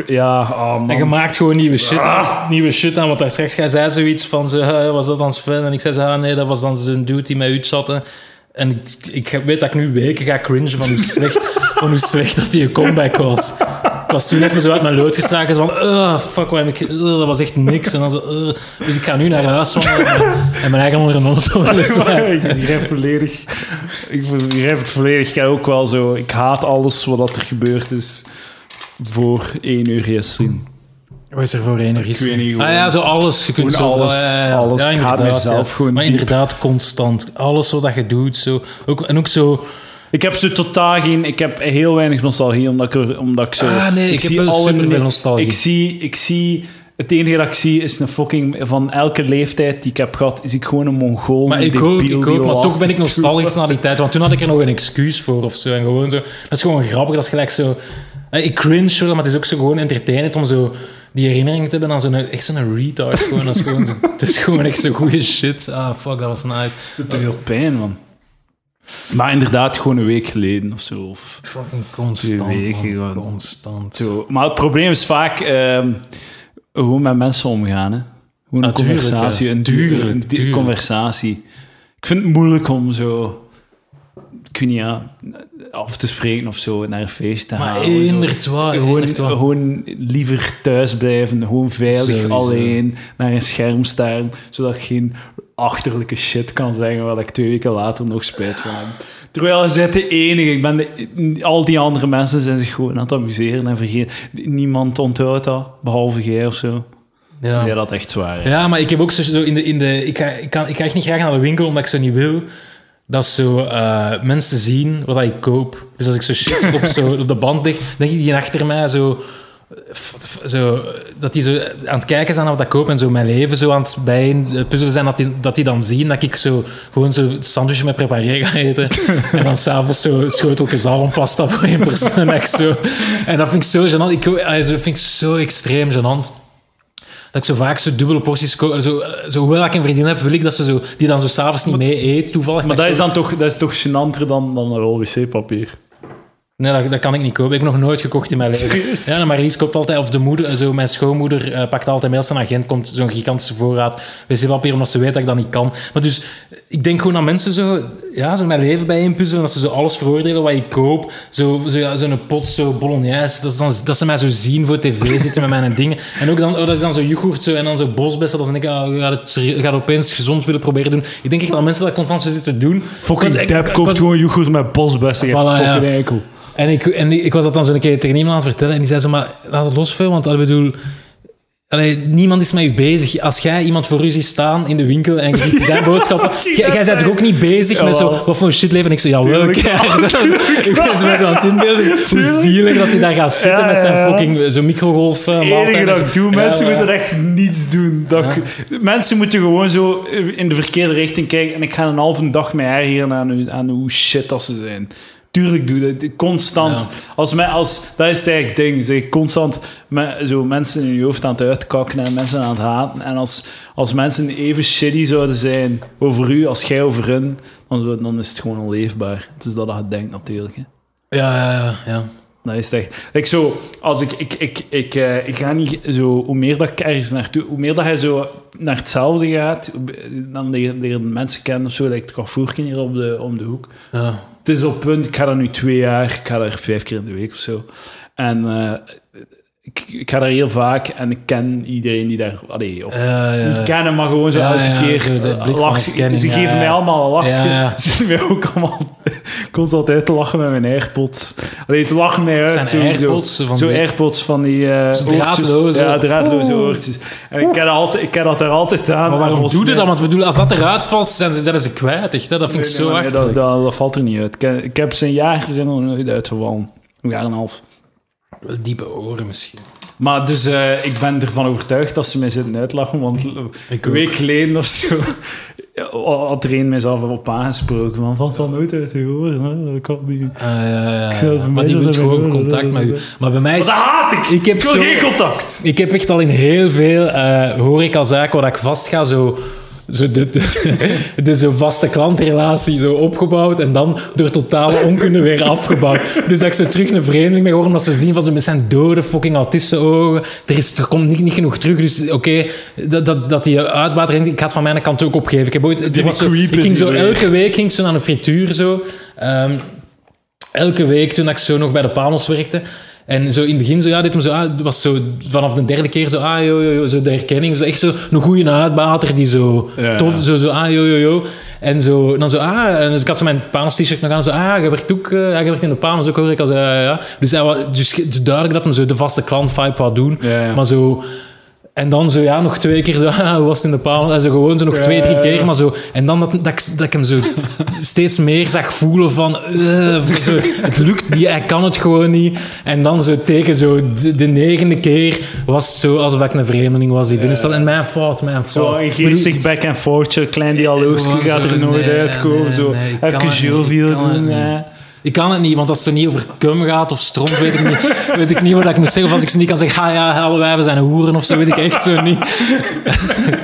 Ja, oh man. En je maakt gewoon nieuwe shit, aan, nieuwe shit aan. Want daar straks jij zei zoiets van, "Ah, was dat dan Sven? En ik zei ah, nee, dat was dan zo'n dude die met u zat. En ik, ik weet dat ik nu weken ga cringen van hoe slecht, van hoe slecht dat die comeback was. Ik was toen even zo uit mijn lood geslagen. Van, "Ugh, fuck, wat heb ik, ugh, dat was echt niks. En dan zo, dus ik ga nu naar huis wandelen en, mijn eigen onder een ik begrijp volledig. Ik begrijp het volledig. Ik heb ook wel zo. Ik haat alles wat er gebeurd is voor één uur gisteren. Wat is er voor energie? Ik weet niet, ah ja, zo alles. Je kunt zo, alles, alles. Ja, inderdaad, mezelf ja. gewoon Maar diep. inderdaad, constant. Alles wat dat je doet. Zo. Ook, en ook zo... Ik heb zo totaal geen... Ik heb heel weinig nostalgie, omdat ik, er, omdat ik zo... Ah, nee, ik heb zie wel alle- nostalgie. Ik zie, ik zie... Het enige dat ik zie is een fucking... Van elke leeftijd die ik heb gehad, is ik gewoon een mongool. Maar een ik ook, ik ook, maar toch ben ik nostalgisch naar die tijd. Want toen had ik er nog een excuus voor of zo. En gewoon zo. Dat is gewoon grappig, dat is gelijk zo. Eh, Ik cringe wel, maar het is ook zo gewoon entertainend om zo die herinnering te hebben aan zo'n echt zo'n retard. Gewoon. Dat is gewoon, het is gewoon echt zo goede shit. Ah, fuck, dat was nice. Dat doet veel pijn, man. Maar inderdaad, gewoon een week geleden of zo. Of Fucking constant. Weken man. Constant. zo. Maar het probleem is vaak ehm, gewoon met mensen omgaan. Hè. Gewoon een Natuurlijk, conversatie, ja. een dure conversatie. Ik vind het moeilijk om zo... Ja, af te spreken of zo, naar een feest te Maar zo. eenderd waar, Gewoon, gewoon liever thuis blijven, gewoon veilig Sowieso. alleen naar een scherm staan, zodat ik geen achterlijke shit kan zeggen waar ik twee weken later nog spijt van heb. Terwijl bent de enige. Ik ben de- al die andere mensen zijn zich gewoon aan het amuseren en vergeten. Niemand onthoudt dat, behalve jij of zo. Ja. Je dat echt zwaar? hè? Ja, maar ik heb ook zo in de... In de ik, ga, ik, kan, ik ga echt niet graag naar de winkel, omdat ik zo niet wil dat zo eh, mensen zien wat ik koop. Dus als ik zo shit op, zo, op de band lig, denk ik die achter mij zo... f- f- Zo, dat die zo aan het kijken zijn naar wat ik koop en zo mijn leven zo aan het bijeen eh, puzzelen zijn, dat die, dat die dan zien dat ik zo gewoon zo sandwich met preparé ga eten. en dan s'avonds zo schoteltje zalmpasta voor één persoon. echt zo. En dat vind ik zo gênant. Ik, vind ik zo extreem gênant dat ik zo vaak zo dubbele porties koop. Zo, eh, zo, hoewel ik een vriendin heb, wil ik dat ze zo, die dan zo s'avonds niet mee eet, toevallig. Maar dat is dan toch, dat is toch gênanter dan, dan een rol wc-papier. Nee, dat, dat kan ik niet kopen. Ik heb nog nooit gekocht in mijn leven. Ja, maar Lies koopt altijd, of de moeder, zo, mijn schoonmoeder eh, pakt altijd mails aan agent, komt zo'n gigantische voorraad wc-papier, omdat ze weet dat ik dat niet kan. Maar dus, ik denk gewoon aan mensen zo, ja, zo mijn leven bijeenpuzzelen, dat ze zo alles veroordelen wat ik koop. Zo, zo, ja, zo'n pot, zo bolognese, dat, dan, dat ze mij zo zien voor tv zitten met mijn dingen. En ook dan, oh, dat is dan zo yoghurt zo, en dan zo bosbessen, dat ze denken, je gaat het gaat opeens gezond willen proberen doen. Ik denk echt dat mensen dat constant zo zitten doen. Fucking Ik Deb koopt gewoon yoghurt met bosbessen. Voilà, ja. en ik, en ik was dat dan zo een keer tegen iemand aan het vertellen. En die zei zo, maar laat het los, Phil. Want ik bedoel... Allee, niemand is met u bezig. Als jij iemand voor u ziet staan in de winkel en je ziet zijn boodschappen... jij, bent toch ook niet bezig met zo... Wat voor shit leven? En ik zo, jawel. Ik ben zo aan het inbeelden. Hoe zielig dat hij daar gaat zitten Ja, met zijn fucking... eh, Zo'n microgolf... Het enige dat ik doe, mensen moeten echt niets doen. Dat ik- mensen moeten gewoon zo in de verkeerde richting kijken en ik ga een halve dag mee ergeren aan, hoe- aan hoe shit dat ze zijn. Tuurlijk doe ik dat. Constant. Ja. Als mij, als, dat is het eigenlijk ding. Zeg, constant met, zo mensen in je hoofd aan het uitkakken en mensen aan het haten. En als, als mensen even shitty zouden zijn over u als jij over hun, dan, dan is het gewoon onleefbaar. Het is dat dat je denkt natuurlijk. Hè. Ja, ja, ja. ja. Dat is het echt. Like zo, als ik, ik, ik, ik, eh, ik ga niet zo, hoe meer dat ik ergens naartoe, hoe meer dat hij zo naar hetzelfde gaat, hoe- dan leren, leren mensen kennen of zo, like het Carrefourken hier op de, om de hoek. ja. Het is op punt, ik ga daar nu twee jaar, ik ga daar vijf keer in de week of zo. En eh, ik, ik ga daar heel vaak en ik ken iedereen die daar, allee, of ja. niet kennen, maar gewoon zo elke keer zo de blik van lach- herkenning, Ze geven mij allemaal een lachje. Ze zitten mij ook allemaal constant uit te lachen met mijn AirPods. Allee, ze lachen mij uit. Zijn AirPods zo, van zo die- AirPods van die eh draadloze. Ja, draadloze oortjes. En ik ken, dat altijd, ik ken dat er altijd aan. Maar waarom doe je dat? Want bedoel, als dat eruit valt, zijn ze, dat is kwijt. Echt, hè? Dat vind ik zo nee, dat, dat, dat valt er niet uit. Ik, heb- ik heb ze een jaar, zijn er nog nooit uitgevallen. Een jaar en een half. Diepe oren misschien. Maar dus eh, ik ben ervan overtuigd dat ze mij zitten uitlachen, want Ik een week geleden of zo had er een mijzelf op aangesproken van valt wel nooit uit je oren, hè? dat kan niet. Ah, ja, ja, ja. Maar die dat gewoon contact met u. Maar bij mij Maar is... dat haat ik! Ik heb wil zo- geen contact! Ik heb echt al in heel veel uh, horecazaken waar ik vast ga, zo zo de, de, de zo vaste klantrelatie zo opgebouwd en dan door totale onkunde weer afgebouwd. Dus dat ik zo terug een vreemdeling ben geworden, omdat ze zien van ze met zijn dode fucking autistenogen. Er, is, er komt niet, niet genoeg terug, dus oké, dat, dat, dat die uitbater, ik ga het van mijn kant ook opgeven. Ik, heb ooit, er was zo, ik ging zo elke week ging ik zo naar een frituur zo. Ehm, elke week toen ik zo nog bij de Panos werkte. En zo in het begin zo, ja, dit hem zo, ah, het was zo vanaf de derde keer zo, ah, yo, yo, zo de herkenning. Zo echt zo een goede uitbater die zo, Ja, tof, ja. zo, zo, ah, yo, yo, yo. En zo, dan zo, ah, en dus ik had zo mijn Panos t-shirt nog aan, zo, ah, je werkt ook, eh, ja, je werkt in de Panos ook, hoor ik al, zo, ja. Dus, hij was, dus, dus duidelijk dat hem zo de vaste klant vibe wou doen. Maar zo... En dan zo, ja, nog twee keer zo, ah, hoe was het in de paal? En zo gewoon zo nog twee, drie keer, maar zo... En dan dat, dat, ik, dat ik hem zo steeds meer zag voelen van... eh, zo, het lukt niet, hij kan het gewoon niet. En dan zo tegen zo de, de negende keer was het zo alsof ik een vreemdeling was die binnenstelde. En mijn fout, mijn Zo fout. bedoel, geestig back and forth, klein dialoogje gaat zo, er nooit nee, uitkomen. nee, zo, nee, even het doen. Ik kan het niet, want als het niet over cum gaat of stront, weet ik niet, weet ik niet wat ik moet zeggen. Of als ik ze niet kan zeggen, ah ja, alle wijven zijn hoeren of zo, weet ik echt zo niet.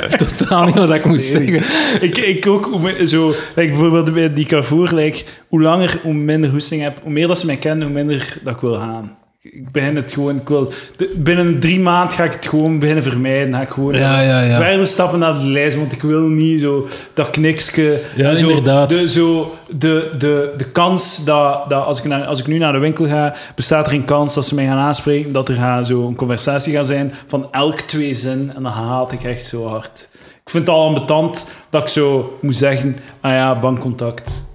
Totaal niet wat ik moet zeggen. Ik, ik ook, zo, like bijvoorbeeld bij die Carrefour, like, hoe langer, hoe minder hoesting heb. Hoe meer dat ze mij kennen, hoe minder dat ik wil gaan. Ik begin het gewoon, ik wil, de- binnen drie maanden ga ik het gewoon beginnen vermijden. Ga ik gewoon Ja, ja, ja. verder stappen naar de lijst, want ik wil niet zo dat knikske. Ja, zo, inderdaad. De, zo, de, de, de kans dat, dat als, ik naar, als ik nu naar de winkel ga, bestaat er een kans dat ze mij gaan aanspreken, dat er gaan zo een conversatie gaat zijn van elk twee zin. En dan haat ik echt zo hard. Ik vind het al ambetant dat ik zo moet zeggen, ah ja, bankcontact.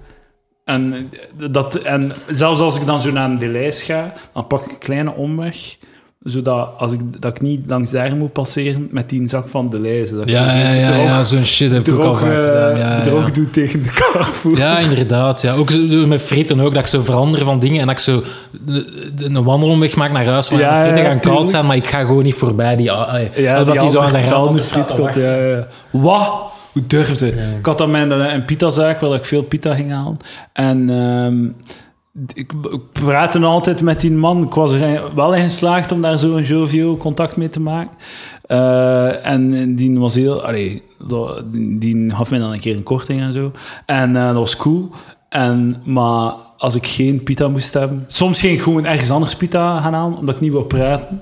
En, dat, en zelfs als ik dan zo naar een delijst ga, dan pak ik een kleine omweg, zodat als ik, dat ik niet langs daar moet passeren met die zak van de lijzen. Dat ik Ja, ja, ja, zo'n shit heb ik ook al vaak eh, gedaan. Ja, ja, bedrog ja. doe tegen de Carrefour. Ja, inderdaad. Ja. Ook met fritten ook, dat ik zo verander van dingen en dat ik zo een wandelomweg maak naar huis van Ja, ja, gaan koud zijn, maar ik ga gewoon niet voorbij die... ah, allee, Ja, dat die zo aan zijn ander- rand ander staat. Wat? Hoe durfde? Ik had dan mijn een pitazaak waar ik veel pita ging halen. En ehm, ik, ik praatte altijd met die man. Ik was er wel in geslaagd om daar zo een jovial contact mee te maken. Eh, en die was heel... Allee, die gaf mij dan een keer een korting en zo. En eh, dat was cool. En, maar als ik geen pita moest hebben... Soms ging ik gewoon ergens anders pita gaan halen, omdat ik niet wou praten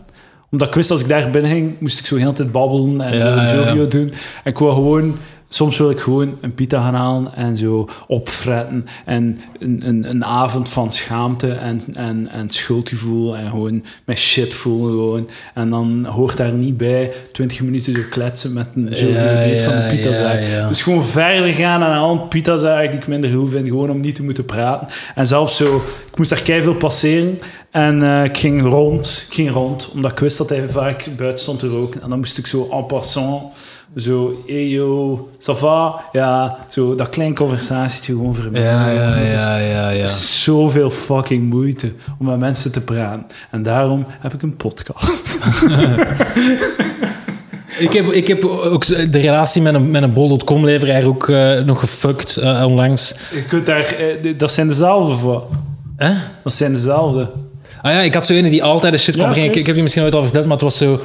omdat ik wist als ik daar binnen ging, moest ik zo heel de tijd babbelen en Ja, zo ja, ja. Jovio doen. En ik wou gewoon, soms wil ik gewoon een pita gaan halen en zo opfretten. En een, een, een avond van schaamte en, en, en schuldgevoel en gewoon met shit voelen gewoon. En dan hoort daar niet bij 20 minuten zo kletsen met een Jovio Ja, van de ja, pita ja. Dus gewoon verder gaan en al een pita zaak die ik minder goed vind, gewoon om niet te moeten praten. En zelfs zo, ik moest daar keihard passeren en eh, ik ging rond, ik ging rond, omdat ik wist dat hij vaak buiten stond te roken. En dan moest ik zo en passant, zo, hey yo, ça va? Ja, zo dat klein conversatietje gewoon vermijden. Ja, ja, ja, ja, ja. Zoveel fucking moeite om met mensen te praten. En daarom heb ik een podcast. Ik heb, ik heb ook de relatie met een, met een bol.com leveraar ook eh, nog gefuckt eh, onlangs. Je kunt daar, eh, dat zijn dezelfde? Hè? Dat zijn dezelfde. Ah ja, ik had zo een die altijd de shit kwam Ja, brengen. Ik, heb die misschien ooit al verteld, maar het was zo...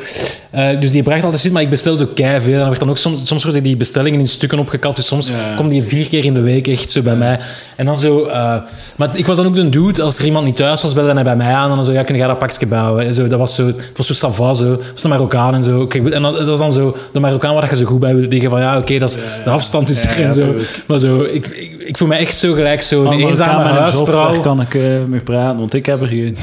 eh, dus die bracht altijd shit, maar ik bestelde zo kei veel. En dan werd dan ook soms, soms worden die bestellingen in stukken opgekapt. Dus soms Ja, kwam die vier keer in de week echt zo bij mij. En dan zo... eh, maar ik was dan ook de dude, als er iemand niet thuis was, belde hij bij mij aan. En dan zo, ja, kun jij dat pakje bouwen? En zo, dat was zo... Het was zo sava, zo. Het was de Marokkaan en zo. Kijk, en dat, dat is dan zo... De Marokkaan waar je zo goed bij wilt liggen. Van ja, oké, dat is de afstand is er en zo. Maar zo, ik, ik, ik voel me echt zo gelijk zo'n eenzame met een job, huisvrouw. Daar kan ik eh, mee praten, want ik heb er geen.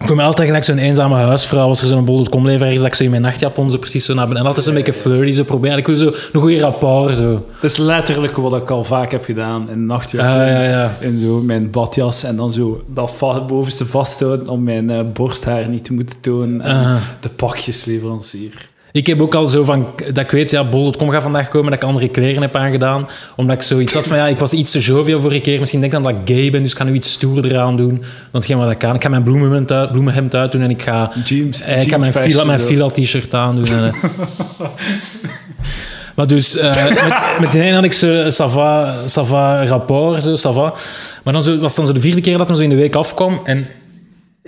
Ik voel me altijd gelijk zo'n eenzame huisvrouw. Als er zo'n bol.com leveraar is, dat ik zo in mijn nachtjapon zo precies zo naar beneden... En altijd zo'n beetje flirty zo proberen. Ik wil zo een goede rapport, zo. Dat is letterlijk wat ik al vaak heb gedaan in. Ah, ja, ja. In zo mijn badjas en dan zo dat va- bovenste vasthouden om mijn eh, borsthaar niet te moeten tonen. En Ah. de pakjesleverancier. Ik heb ook al zo van... Dat ik weet, ja, bol.com gaat vandaag komen, dat ik andere kleren heb aangedaan. Omdat ik zoiets had van, ja, ik was iets te jovial vorige keer. Misschien denk ik dan dat ik gay ben, dus ik ga nu iets stoerder aan doen. Want geen wat ik kan. Ik ga mijn bloemenhemd uit, bloemenhemd uitdoen en ik ga... Eh, ik ga mijn fila, mijn fila t-shirt aandoen. En, eh. maar dus, eh, met, met die ene had ik zo sava, sava rapport, zo, sava. Maar dan zo, was dan zo de vierde keer dat hem zo in de week afkwam. En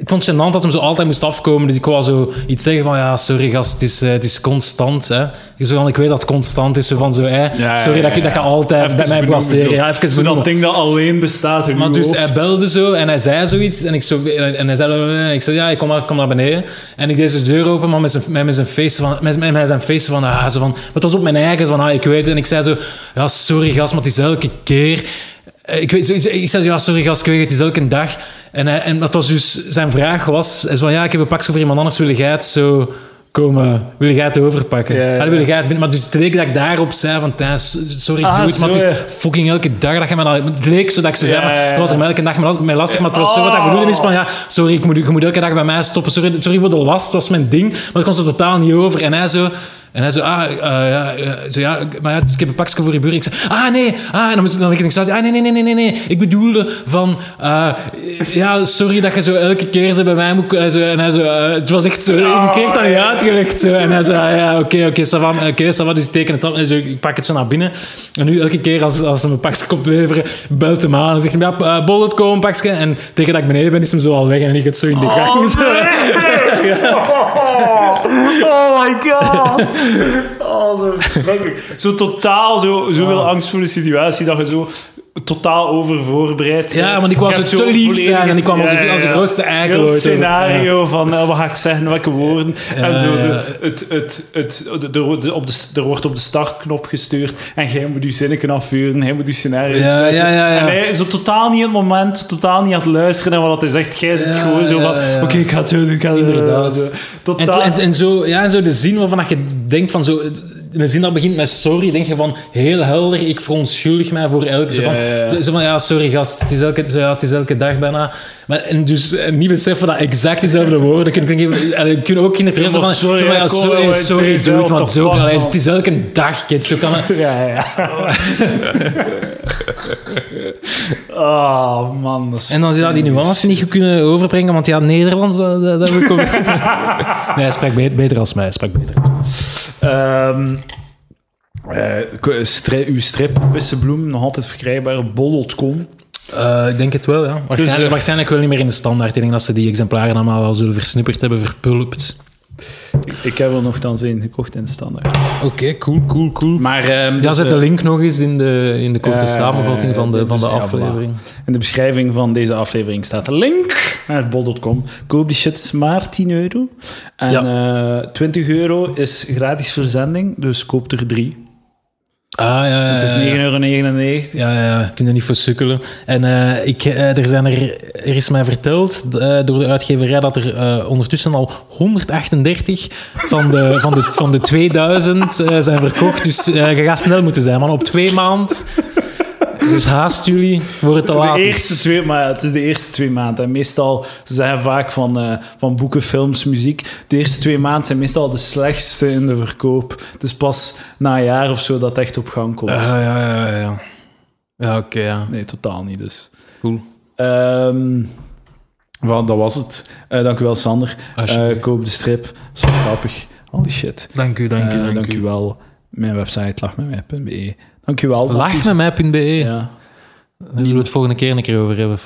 Ik vond het gênant dat hem zo altijd moest afkomen. Dus ik wou zo iets zeggen van... Ja, sorry gast, het is, eh, het is constant. Hè. Zo van, ik weet dat het constant is. Zo van zo... Ja, sorry dat, je, dat je altijd Even bij mij zo. Ja, even Zo dat ding dat alleen bestaat in Maar dus hoofd. hij belde zo en hij zei zoiets. En ik, zo, en hij zei... En ik zei, ja, ik kom, maar, kom naar beneden. En ik deed de deur open, maar met zijn, met, zijn face van... Met, met, zijn van... Ah, zo van maar het was op mijn eigen, van, ah, ik weet. En ik zei zo... Ja, sorry gast, maar het is elke keer... Eh, Ik, weet, zo- ik zei, ja, sorry gast, ik weet het, het is elke dag. En, hij, en dat was dus... Zijn vraag was... Hij van, ja, ik heb een pakje voor iemand anders. Wil jij het zo komen... Wil jij het overpakken? Ja, ja, wil jij het binnen. Maar dus het leek dat ik daarop zei van... Sorry, Ah, maar het is fucking elke dag dat je me dat... Het leek zo dat ik ze zei, maar er elke dag lastig. Maar het was zo wat ik Oh. bedoelde is van... Ja, sorry, ik moet, je moet elke dag bij mij stoppen. Sorry, sorry voor de last, dat was mijn ding. Maar dat kwam zo totaal niet over. En hij zo... En hij zo, ah, eh, ja, zo, ja, maar ja, ik heb een pakje voor je buur. Ik zei, ah, nee, ah, en dan ik dan ik ah, nee, nee, nee, nee, nee. Ik bedoelde van, eh, ja, sorry dat je zo elke keer zo bij mij moet... En, zo, en hij zo, eh, het was echt zo, ik kreeg dat niet uitgelegd. Zo. En hij zei, ah, ja, oké, oké, ça va, oké, va, dus ik teken het af. En zo, ik pak het zo naar binnen. En nu elke keer als, als hij mijn pakje komt leveren, belt hem aan en zegt ja, uh, bollet komen, pakje. En tegen dat ik beneden ben, is hem zo al weg en ligt het zo in de gang. Oh my god. Oh, zo verschrikkelijk. Zo totaal, zo, zoveel angstvolle situatie dat je zo totaal over voorbereid. Ja, want ik zo hebt te lief zijn en ik kwam als als de grootste eikel ooit. scenario van eh, wat ga ik zeggen, welke woorden. en zo, ja. de, het, het, het, de, de, de- op de, er wordt op de startknop gestuurd en jij moet je zinnen kunnen afvuren, hij moet je scenario Ja, ja, ja, ja. En hij is zo totaal niet in het moment, totaal niet aan het luisteren naar wat hij zegt. Jij zit Ja, gewoon zo van, ja, ja. oké, ik ga het zo doen, ik ga het doen. Inderdaad. Zo, Totaal. en, en zo, ja, en zo de zin waarvan je denkt van zo... Een zin dat begint met sorry, denk je van heel helder, ik verontschuldig mij voor elke... Zo Ja, van. Zo, van, ja, sorry gast, het is elke, zo, ja, het is elke dag bijna. Maar, en dus en niet beseffen dat exact dezelfde woorden kunnen klinken. En je kunt ook interpreteren maar van... sorry, zo van, ja, sorry, sorry, dude, want zo, allee, man. het is elke dag, kid. Zo kan het... Ja, ja. oh, man. Dat is En dan zou die nuance niet goed kunnen overbrengen, want ja, Nederlands, dat, dat, dat ik ook... nee, hij spreekt be- beter als mij, hij spreekt beter als mij. Ehm, eh, stri- uw strip Pissebloem nog altijd verkrijgbaar op bol.com. Eh, ik denk het wel, ja. Waarschijnlijk, eh, waarschijnlijk wel niet meer in de standaard. Ik denk dat ze die exemplaren allemaal wel zullen versnipperd hebben, verpulpt. Ik, heb er nogthans één gekocht in de standaard. Oké, cool, cool, cool. Maar ehm, Ja, dus, zet de eh, link nog eens in de, in de korte eh, samenvatting van de, van de ja, aflevering. in de beschrijving van deze aflevering staat een link naar bol.com. Koop die shit, maar 10 euro. En eh 20 euro is gratis verzending, dus koop er drie. Ah, ja, ja, Het is ja, ja. 9,99 euro. Ja, ja, ja, je kunt er niet voor sukkelen. En eh, ik, eh, er, zijn er, er is mij verteld eh, door de uitgeverij dat er eh, ondertussen al 138 van de, van de, van de 2000 eh, zijn verkocht. Dus eh, je gaat snel moeten zijn, man. Op twee maand. Dus haast jullie voor het te laat De eerste twee, maar het is de eerste twee maanden. En meestal, ze zeggen vaak van, eh, van boeken, films, muziek. De eerste twee maanden zijn meestal de slechtste in de verkoop. Dus pas na een jaar of zo dat het echt op gang komt. Ah, ja, ja, ja, ja. Ja, oké, ja. Nee, totaal niet dus. Cool. Ehm wel, dat was het. Eh dank u wel, Sander. Eh, koop de strip. Dat is wel grappig. Al die shit. Dank u, dank u, dank, dank u wel. Mijn website lachmetmij.be. Dank u wel. Lachmetmij.be. Ja. Daar zullen we het volgende keer een keer over hebben.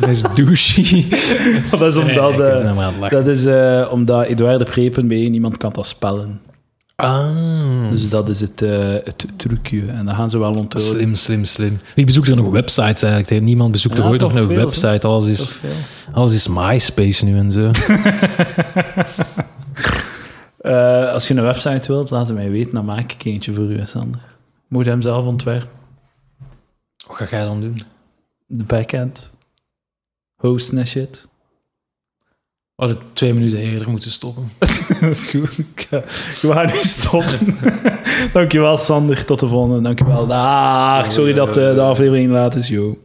Dat is douchey. Dat is omdat, ben eh, dat is, eh, omdat niemand kan dat spellen. Ah. Dus dat is het, eh, het trucje. En dan gaan ze wel onthouden. Slim, slim, slim. Wie bezoekt er nog websites eigenlijk? Niemand bezoekt er Ja, ooit nog een veel, website. Alles is, alles is MySpace nu en zo. Als je een website wilt, laat het mij weten. Dan maak ik eentje voor u, Sander. Moet hem zelf ontwerpen. Wat ga jij dan doen? De backend. Hosten en shit. We hadden twee minuten eerder moeten stoppen. dat is goed. We gaan nu stoppen. Dankjewel, Sander. Tot de volgende. Dankjewel. Dag. Sorry dat eh, de aflevering laat is, joh.